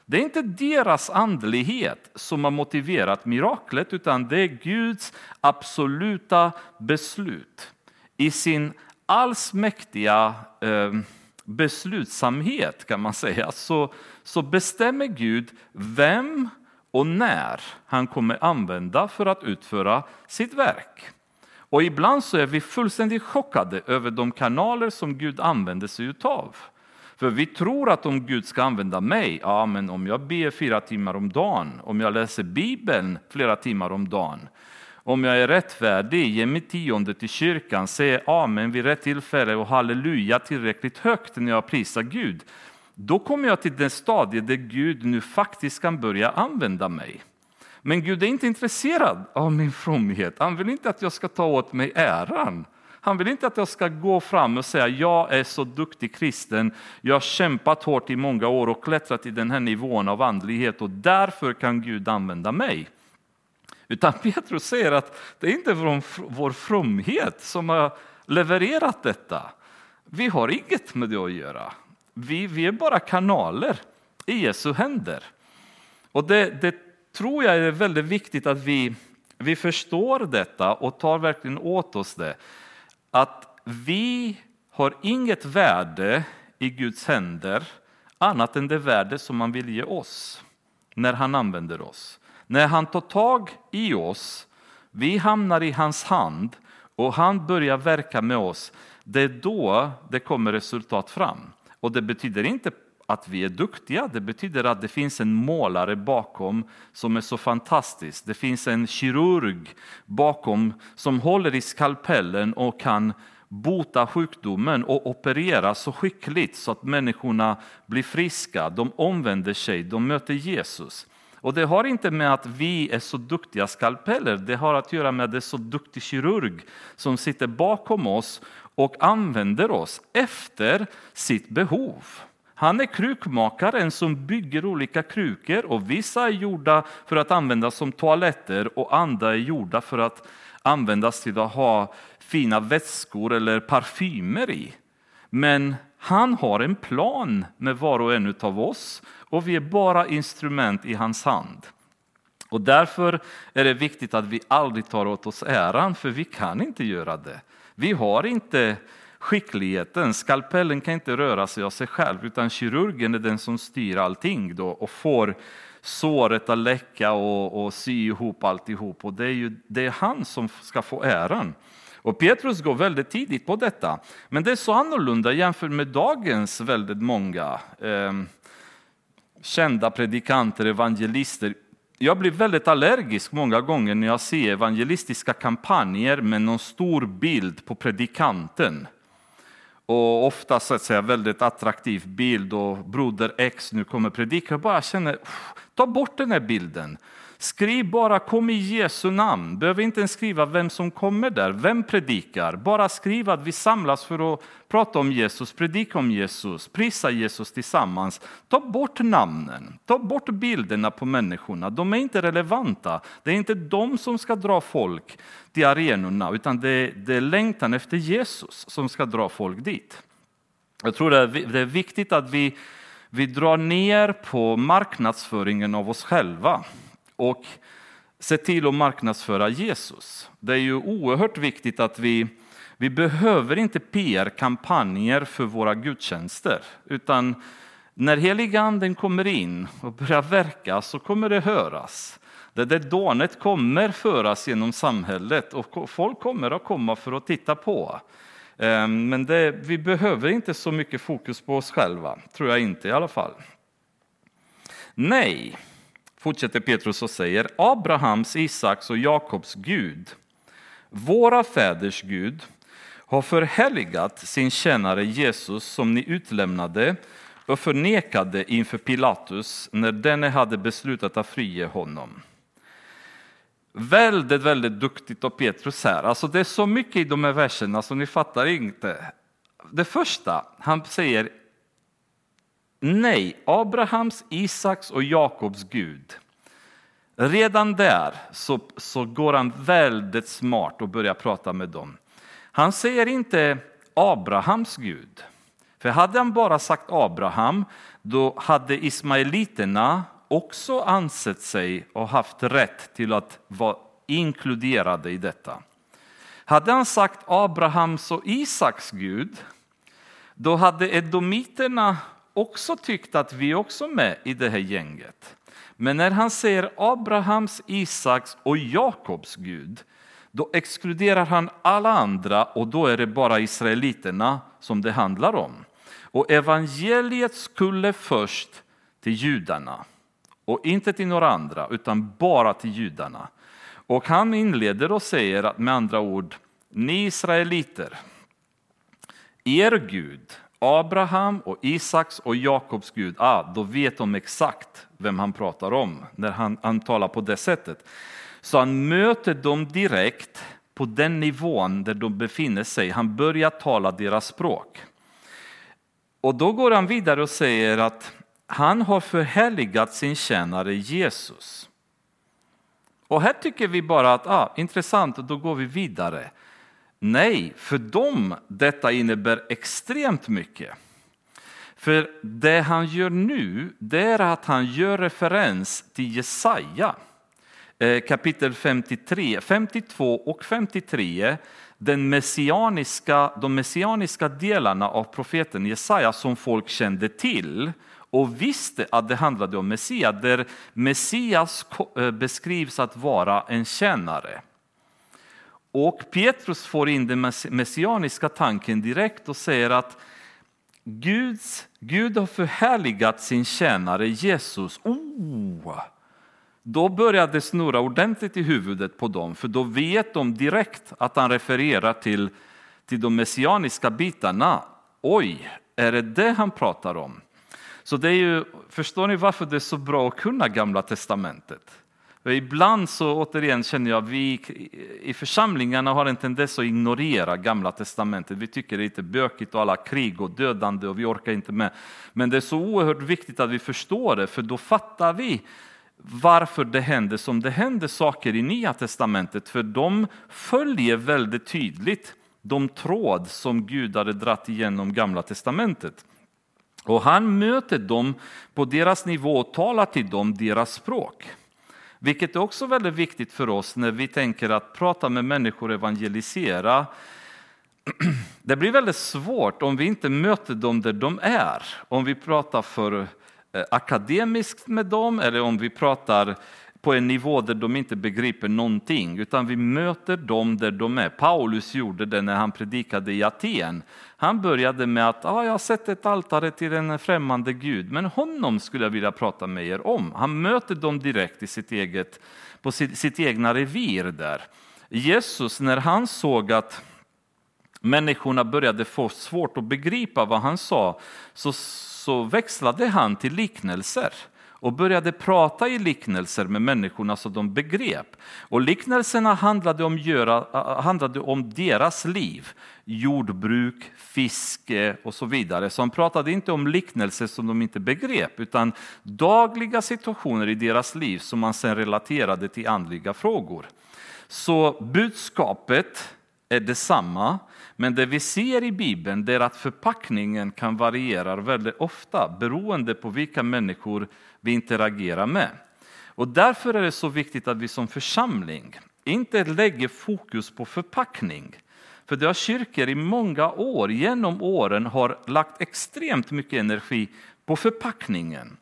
Det är inte deras andlighet som har motiverat miraklet utan det är Guds absoluta beslut i sin allsmäktiga eh, beslutsamhet kan man säga så, så bestämmer Gud vem och när han kommer använda för att utföra sitt verk. Och ibland så är vi fullständigt chockade över de kanaler som Gud använder sig utav. För vi tror att om Gud ska använda mig, ja men om jag ber fyra timmar om dagen, om jag läser Bibeln flera timmar om dagen, om jag är rättfärdig, ger mitt tionde till kyrkan, säger amen vid rätt tillfälle och halleluja tillräckligt högt när jag prisar Gud, då kommer jag till det stadie där Gud nu faktiskt kan börja använda mig. Men Gud är inte intresserad av min fromhet. Han vill inte att jag ska ta åt mig äran. Han vill inte att jag ska gå fram och säga jag är så duktig kristen, jag har kämpat hårt i många år och klättrat i den här nivån av andlighet och därför kan Gud använda mig. Utan Petrus säger att det är inte vår fromhet som har levererat detta. Vi har inget med det att göra. Vi, vi är bara kanaler i Jesu händer. Och det, det tror jag är väldigt viktigt att vi, vi förstår detta och tar verkligen åt oss det. Att vi har inget värde i Guds händer annat än det värde som han vill ge oss när han använder oss. När han tar tag i oss, vi hamnar i hans hand och han börjar verka med oss, det är då det kommer resultat fram. Och det betyder inte att vi är duktiga, det betyder att det finns en målare bakom som är så fantastisk. Det finns en kirurg bakom som håller i skalpellen och kan bota sjukdomen och operera så skickligt så att människorna blir friska, de omvänder sig, de möter Jesus. Och det har inte med att vi är så duktiga skalpeller, det har att göra med att det är så duktig kirurg som sitter bakom oss och använder oss efter sitt behov. Han är krukmakaren som bygger olika krukor och vissa är gjorda för att användas som toaletter och andra är gjorda för att användas till att ha fina vätskor eller parfymer i. Men han har en plan med var och en av oss och vi är bara instrument i hans hand. Och därför är det viktigt att vi aldrig tar åt oss äran, för vi kan inte göra det. Vi har inte skickligheten, skalpellen kan inte röra sig av sig själv, utan kirurgen är den som styr allting då och får såret att läcka och, och sy ihop alltihop. Och det är ju det är han som ska få äran. Och Petrus går väldigt tidigt på detta. Men det är så annorlunda jämfört med dagens väldigt många eh, kända predikanter, evangelister. Jag blir väldigt allergisk många gånger när jag ser evangelistiska kampanjer med någon stor bild på predikanten. Och ofta så att säga, väldigt attraktiv bild och broder X nu kommer predika. Jag bara känner, ta bort den här bilden. Skriv bara kom i Jesu namn. Behöver inte ens skriva vem som kommer där, vem predikar. Bara skriv att vi samlas för att prata om Jesus, predika om Jesus, prisa Jesus tillsammans. Ta bort namnen, ta bort bilderna på människorna. De är inte relevanta. Det är inte de som ska dra folk till arenorna, utan det är, det är längtan efter Jesus som ska dra folk dit. Jag tror det är viktigt att vi, vi drar ner på marknadsföringen av oss själva och se till att marknadsföra Jesus. Det är ju oerhört viktigt att vi, vi behöver inte PR-kampanjer för våra gudstjänster, utan när heliganden kommer in och börjar verka så kommer det höras. Det där dånet kommer föras genom samhället och folk kommer att komma för att titta på. Ehm, men det, vi behöver inte så mycket fokus på oss själva, tror jag inte i alla fall. Nej, fortsätter Petrus och säger, Abrahams, Isaks och Jakobs Gud, våra fäders Gud, har förhärligat sin tjänare Jesus som ni utlämnade och förnekade inför Pilatus när denne hade beslutat att frige honom. Väldigt, väldigt duktigt av Petrus här. Alltså det är så mycket i de här verserna som ni fattar inte. Det första, han säger Nej, Abrahams, Isaks och Jakobs Gud. Redan där så, så går han väldigt smart och börjar prata med dem. Han säger inte Abrahams Gud. För hade han bara sagt Abraham, då hade ismaeliterna också ansett sig och haft rätt till att vara inkluderade i detta. Hade han sagt Abrahams och Isaks Gud, då hade edomiterna också tyckt att vi också är med i det här gänget. Men när han säger Abrahams, Isaks och Jakobs Gud, då exkluderar han alla andra och då är det bara israeliterna som det handlar om. Och evangeliet skulle först till judarna och inte till några andra, utan bara till judarna. Och han inleder och säger att med andra ord, ni israeliter, er Gud, Abraham och Isaks och Jakobs Gud, ah, då vet de exakt vem han pratar om när han, han talar på det sättet. Så han möter dem direkt på den nivån där de befinner sig. Han börjar tala deras språk. Och då går han vidare och säger att han har förhärligat sin tjänare Jesus. Och här tycker vi bara att ah, intressant, och då går vi vidare. Nej, för dem detta innebär extremt mycket. För det han gör nu, det är att han gör referens till Jesaja eh, kapitel 53, 52 och 53 den messianiska, de messianiska delarna av profeten Jesaja som folk kände till och visste att det handlade om Messias, där Messias eh, beskrivs att vara en tjänare. Och Petrus får in den messianiska tanken direkt och säger att Guds, Gud har förhärligat sin tjänare Jesus. Oh, då börjar det snurra ordentligt i huvudet på dem, för då vet de direkt att han refererar till, till de messianiska bitarna. Oj, är det det han pratar om? Så det är ju, förstår ni varför det är så bra att kunna Gamla Testamentet? Ibland så återigen känner jag att vi i församlingarna har en tendens att ignorera Gamla Testamentet. Vi tycker det är lite bökigt och alla krig och dödande och vi orkar inte med. Men det är så oerhört viktigt att vi förstår det, för då fattar vi varför det händer som det händer saker i Nya Testamentet. För de följer väldigt tydligt de tråd som Gud hade dratt igenom Gamla Testamentet. Och han möter dem på deras nivå och talar till dem deras språk. Vilket är också väldigt viktigt för oss när vi tänker att prata med människor och evangelisera. Det blir väldigt svårt om vi inte möter dem där de är. Om vi pratar för eh, akademiskt med dem eller om vi pratar på en nivå där de inte begriper någonting, utan vi möter dem där de är. Paulus gjorde det när han predikade i Aten. Han började med att ah, jag har sett ett altare till en främmande gud, men honom skulle jag vilja prata med er om. Han möter dem direkt i sitt eget, på sitt, sitt egna revir där. Jesus, när han såg att människorna började få svårt att begripa vad han sa, så, så växlade han till liknelser och började prata i liknelser med människorna så de begrep. Och liknelserna handlade om, göra, eh, handlade om deras liv, jordbruk, fiske och så vidare. Så han pratade inte om liknelser som de inte begrep, utan dagliga situationer i deras liv som man sen relaterade till andliga frågor. Så budskapet är detsamma, men det vi ser i Bibeln är att förpackningen kan variera väldigt ofta beroende på vilka människor vi interagerar med. Och därför är det så viktigt att vi som församling inte lägger fokus på förpackning. För det har kyrkor i många år, genom åren, har lagt extremt mycket energi på förpackningen.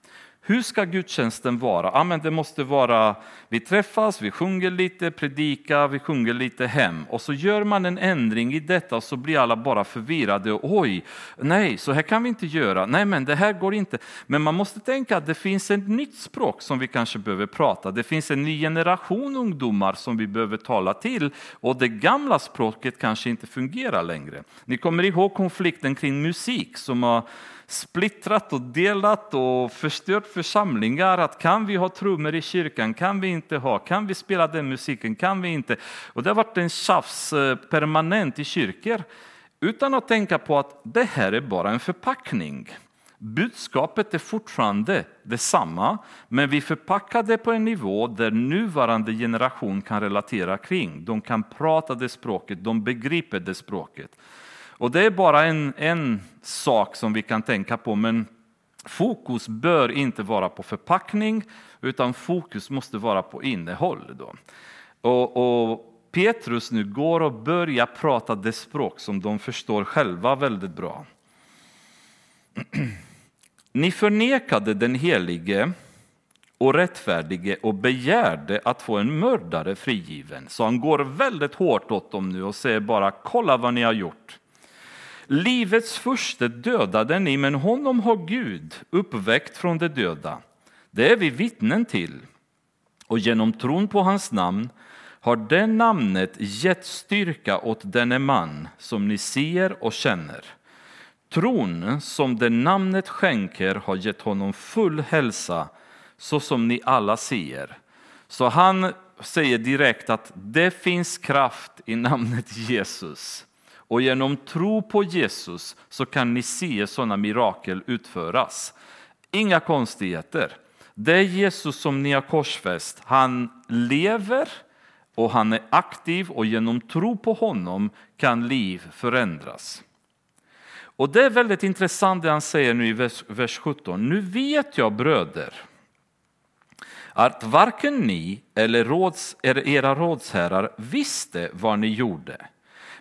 Hur ska gudstjänsten vara? Ja, men det måste vara, vi träffas, vi sjunger lite, predikar, vi sjunger lite hem. Och så gör man en ändring i detta och så blir alla bara förvirrade. Oj, nej, så här kan vi inte göra. Nej, men det här går inte. Men man måste tänka att det finns ett nytt språk som vi kanske behöver prata. Det finns en ny generation ungdomar som vi behöver tala till. Och det gamla språket kanske inte fungerar längre. Ni kommer ihåg konflikten kring musik som har splittrat och delat och förstört församlingar. Att kan vi ha trummor i kyrkan? Kan vi inte ha? Kan vi spela den musiken? Kan vi inte? Och det har varit en tjafs eh, permanent i kyrkor utan att tänka på att det här är bara en förpackning. Budskapet är fortfarande detsamma, men vi förpackar det på en nivå där nuvarande generation kan relatera kring. De kan prata det språket, de begriper det språket. Och det är bara en, en sak som vi kan tänka på, men fokus bör inte vara på förpackning, utan fokus måste vara på innehåll. Då. Och, och Petrus nu går och börjar prata det språk som de förstår själva väldigt bra. Ni förnekade den helige och rättfärdige och begärde att få en mördare frigiven. Så han går väldigt hårt åt dem nu och säger bara kolla vad ni har gjort. Livets första dödade ni, men honom har Gud uppväckt från de döda. Det är vi vittnen till. Och genom tron på hans namn har det namnet gett styrka åt denne man som ni ser och känner. Tron som det namnet skänker har gett honom full hälsa, så som ni alla ser. Så han säger direkt att det finns kraft i namnet Jesus. Och genom tro på Jesus så kan ni se sådana mirakel utföras. Inga konstigheter. Det är Jesus som ni har korsfäst. Han lever och han är aktiv och genom tro på honom kan liv förändras. Och det är väldigt intressant det han säger nu i vers, vers 17. Nu vet jag bröder att varken ni eller råds, era rådsherrar visste vad ni gjorde.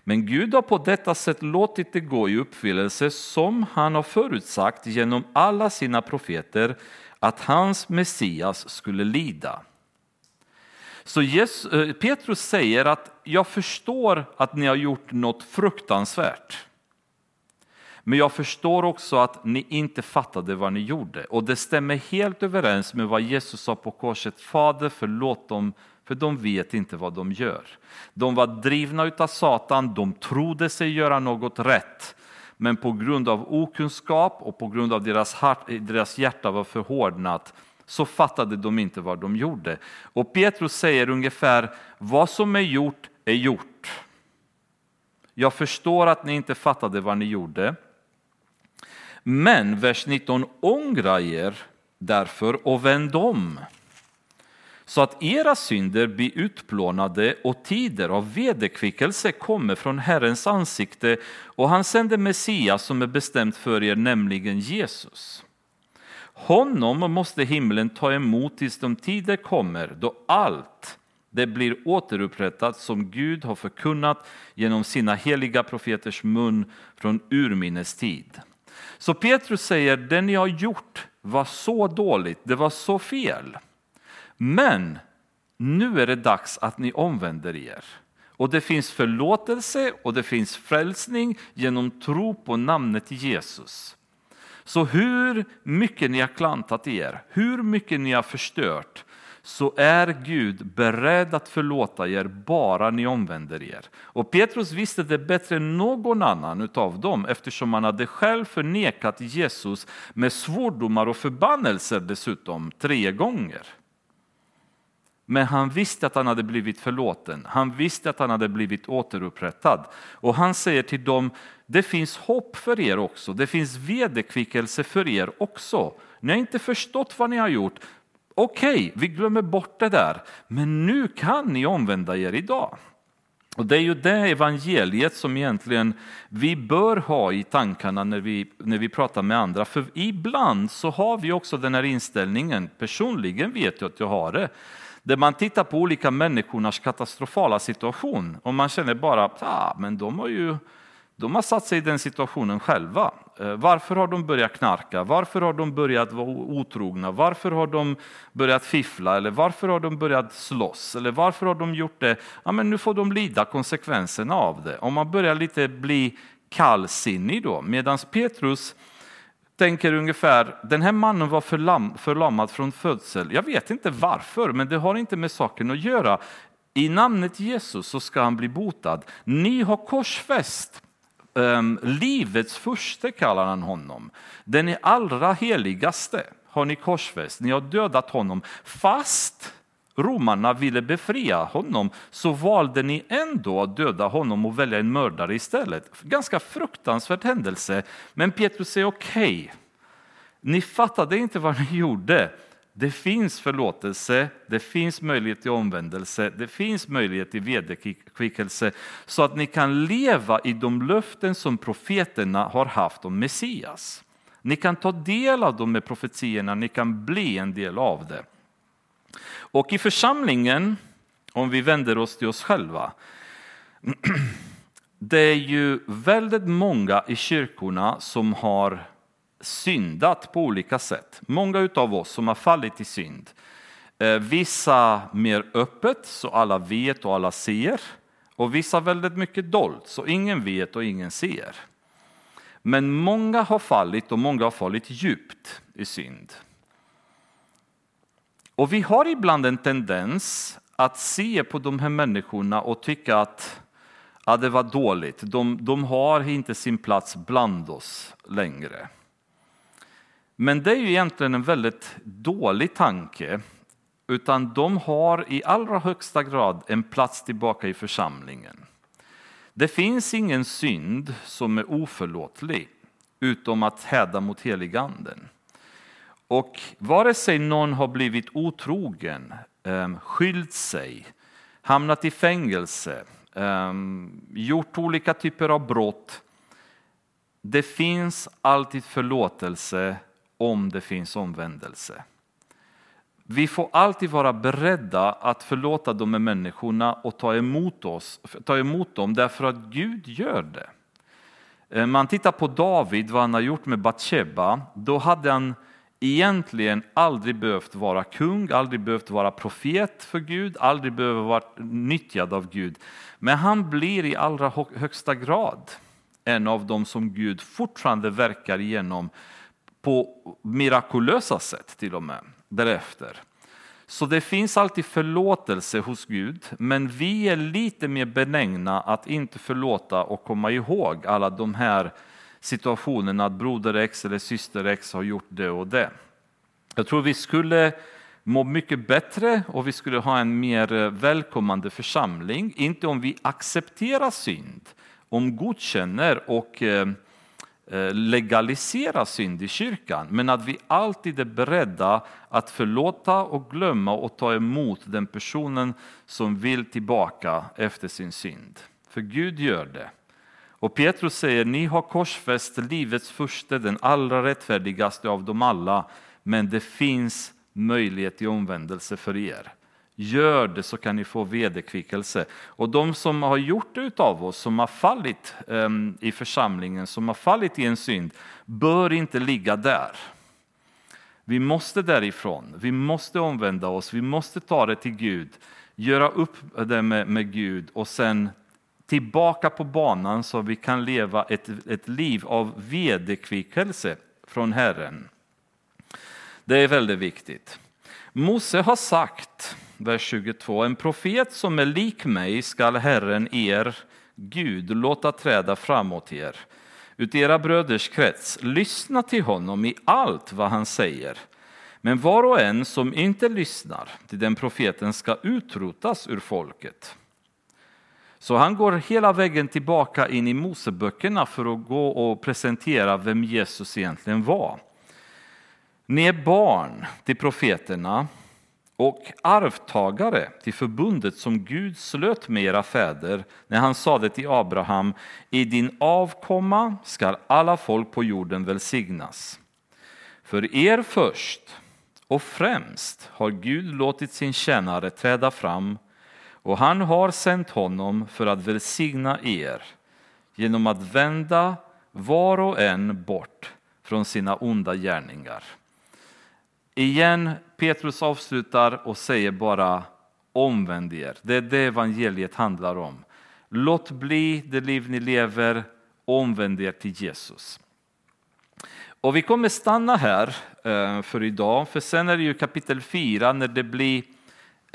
Men Gud har på detta sätt låtit det gå i uppfyllelse som han har förutsagt genom alla sina profeter att hans Messias skulle lida. Så Jesus, eh, Petrus säger att jag förstår att ni har gjort något fruktansvärt. Men jag förstår också att ni inte fattade vad ni gjorde. Och det stämmer helt överens med vad Jesus sa på korset. Fader förlåt dem för de vet inte vad de gör. De var drivna av Satan, de trodde sig göra något rätt. Men på grund av okunskap och på grund av deras, deras hjärta var förhårdnat så fattade de inte vad de gjorde. Och Petrus säger ungefär, vad som är gjort är gjort. Jag förstår att ni inte fattade vad ni gjorde. Men vers 19, ångra er därför och vänd om så att era synder blir utplånade och tider av vederkvickelse kommer från Herrens ansikte och han sänder Messias som är bestämt för er, nämligen Jesus. Honom måste himlen ta emot tills de tider kommer då allt det blir återupprättat som Gud har förkunnat genom sina heliga profeters mun från urminnes tid. Så Petrus säger, det ni har gjort var så dåligt, det var så fel. Men nu är det dags att ni omvänder er. Och det finns förlåtelse och det finns frälsning genom tro på namnet Jesus. Så hur mycket ni har klantat er, hur mycket ni har förstört, så är Gud beredd att förlåta er bara ni omvänder er. Och Petrus visste det bättre än någon annan av dem eftersom han hade själv förnekat Jesus med svordomar och förbannelser dessutom tre gånger. Men han visste att han hade blivit förlåten. Han visste att han hade blivit återupprättad. Och han säger till dem, det finns hopp för er också. Det finns vederkvickelse för er också. Ni har inte förstått vad ni har gjort. Okej, okay, vi glömmer bort det där. Men nu kan ni omvända er idag. Och Det är ju det evangeliet som egentligen vi bör ha i tankarna när vi, när vi pratar med andra. För ibland så har vi också den här inställningen, personligen vet jag att jag har det, där man tittar på olika människornas katastrofala situation och man känner bara att ah, men de har ju de har satt sig i den situationen själva. Eh, varför har de börjat knarka? Varför har de börjat vara otrogna? Varför har de börjat fiffla? Eller varför har de börjat slåss? Eller varför har de gjort det? Ja, men nu får de lida konsekvenserna av det. Om man börjar lite bli kallsinnig då, medan Petrus tänker ungefär, den här mannen var förlam, förlamad från födsel. Jag vet inte varför, men det har inte med saken att göra. I namnet Jesus så ska han bli botad. Ni har korsfäst um, livets första kallar han honom. Den allra heligaste har ni korsfäst. Ni har dödat honom fast romarna ville befria honom så valde ni ändå att döda honom och välja en mördare istället. Ganska fruktansvärd händelse, men Petrus säger okej, okay, ni fattade inte vad ni gjorde. Det finns förlåtelse, det finns möjlighet till omvändelse, det finns möjlighet till vederkvickelse så att ni kan leva i de löften som profeterna har haft om Messias. Ni kan ta del av de profetierna, ni kan bli en del av det. Och i församlingen, om vi vänder oss till oss själva, det är ju väldigt många i kyrkorna som har syndat på olika sätt. Många av oss som har fallit i synd. Eh, vissa mer öppet, så alla vet och alla ser. Och vissa väldigt mycket dolt, så ingen vet och ingen ser. Men många har fallit och många har fallit djupt i synd. Och vi har ibland en tendens att se på de här människorna och tycka att ja, det var dåligt. De, de har inte sin plats bland oss längre. Men det är ju egentligen en väldigt dålig tanke. Utan de har i allra högsta grad en plats tillbaka i församlingen. Det finns ingen synd som är oförlåtlig utom att häda mot heliganden. Och vare sig någon har blivit otrogen, ehm, skilt sig, hamnat i fängelse, ehm, gjort olika typer av brott. Det finns alltid förlåtelse om det finns omvändelse. Vi får alltid vara beredda att förlåta de här människorna och ta emot, oss, ta emot dem därför att Gud gör det. Ehm, man tittar på David, vad han har gjort med Batsheba, då hade han egentligen aldrig behövt vara kung, aldrig behövt vara profet för Gud, aldrig behövt vara nyttjad av Gud. Men han blir i allra högsta grad en av dem som Gud fortfarande verkar igenom på mirakulösa sätt till och med därefter. Så det finns alltid förlåtelse hos Gud, men vi är lite mer benägna att inte förlåta och komma ihåg alla de här situationen att broder X eller syster X har gjort det och det. Jag tror vi skulle må mycket bättre och vi skulle ha en mer välkommande församling, inte om vi accepterar synd, om godkänner och eh, eh, legaliserar legalisera synd i kyrkan, men att vi alltid är beredda att förlåta och glömma och ta emot den personen som vill tillbaka efter sin synd. För Gud gör det. Och Petrus säger, ni har korsfäst livets första, den allra rättfärdigaste av dem alla, men det finns möjlighet till omvändelse för er. Gör det så kan ni få vederkvickelse. Och de som har gjort det utav oss, som har fallit um, i församlingen, som har fallit i en synd, bör inte ligga där. Vi måste därifrån, vi måste omvända oss, vi måste ta det till Gud, göra upp det med, med Gud och sen tillbaka på banan så vi kan leva ett, ett liv av vederkvickelse från Herren. Det är väldigt viktigt. Mose har sagt vers 22. En profet som är lik mig skall Herren er Gud låta träda framåt er ut era bröders krets. Lyssna till honom i allt vad han säger. Men var och en som inte lyssnar till den profeten ska utrotas ur folket. Så han går hela vägen tillbaka in i Moseböckerna för att gå och presentera vem Jesus egentligen var. Ni är barn till profeterna och arvtagare till förbundet som Gud slöt med era fäder när han sade till Abraham, i din avkomma skall alla folk på jorden välsignas. För er först och främst har Gud låtit sin tjänare träda fram och han har sänt honom för att välsigna er genom att vända var och en bort från sina onda gärningar. Igen, Petrus avslutar och säger bara omvänd er. Det är det evangeliet handlar om. Låt bli det liv ni lever, omvänd er till Jesus. Och vi kommer stanna här eh, för idag, för sen är det ju kapitel 4 när det blir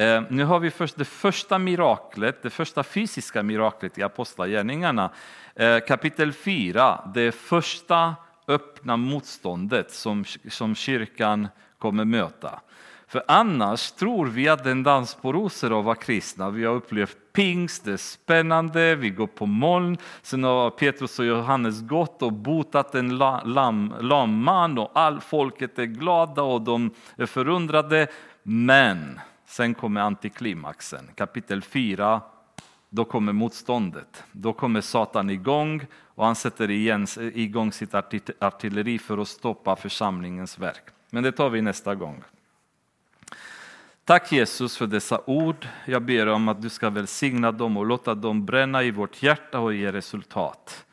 Eh, nu har vi först det första miraklet, det första fysiska miraklet i Apostlagärningarna. Eh, kapitel 4, det första öppna motståndet som, som kyrkan kommer möta. För annars tror vi att en dans på rosor att vara kristna. Vi har upplevt pingst, det är spännande, vi går på moln. Sen har Petrus och Johannes gått och botat en lam, lam man och all folket är glada och de är förundrade. Men sen kommer antiklimaxen, kapitel 4. Då kommer motståndet. Då kommer Satan igång och han sätter igen, igång sitt artilleri för att stoppa församlingens verk. Men det tar vi nästa gång. Tack Jesus för dessa ord. Jag ber om att du ska välsigna dem och låta dem bränna i vårt hjärta och ge resultat.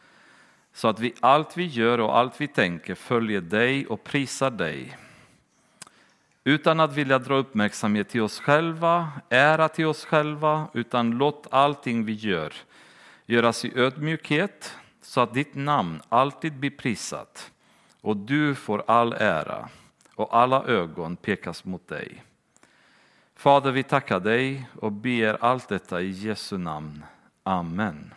så att vi allt vi gör och allt vi tänker följer dig och prisar dig. Utan att vilja dra uppmärksamhet till oss själva, ära till oss själva, utan låt allting vi gör göras i ödmjukhet så att ditt namn alltid blir prisat och du får all ära och alla ögon pekas mot dig. Fader, vi tackar dig och ber allt detta i Jesu namn. Amen.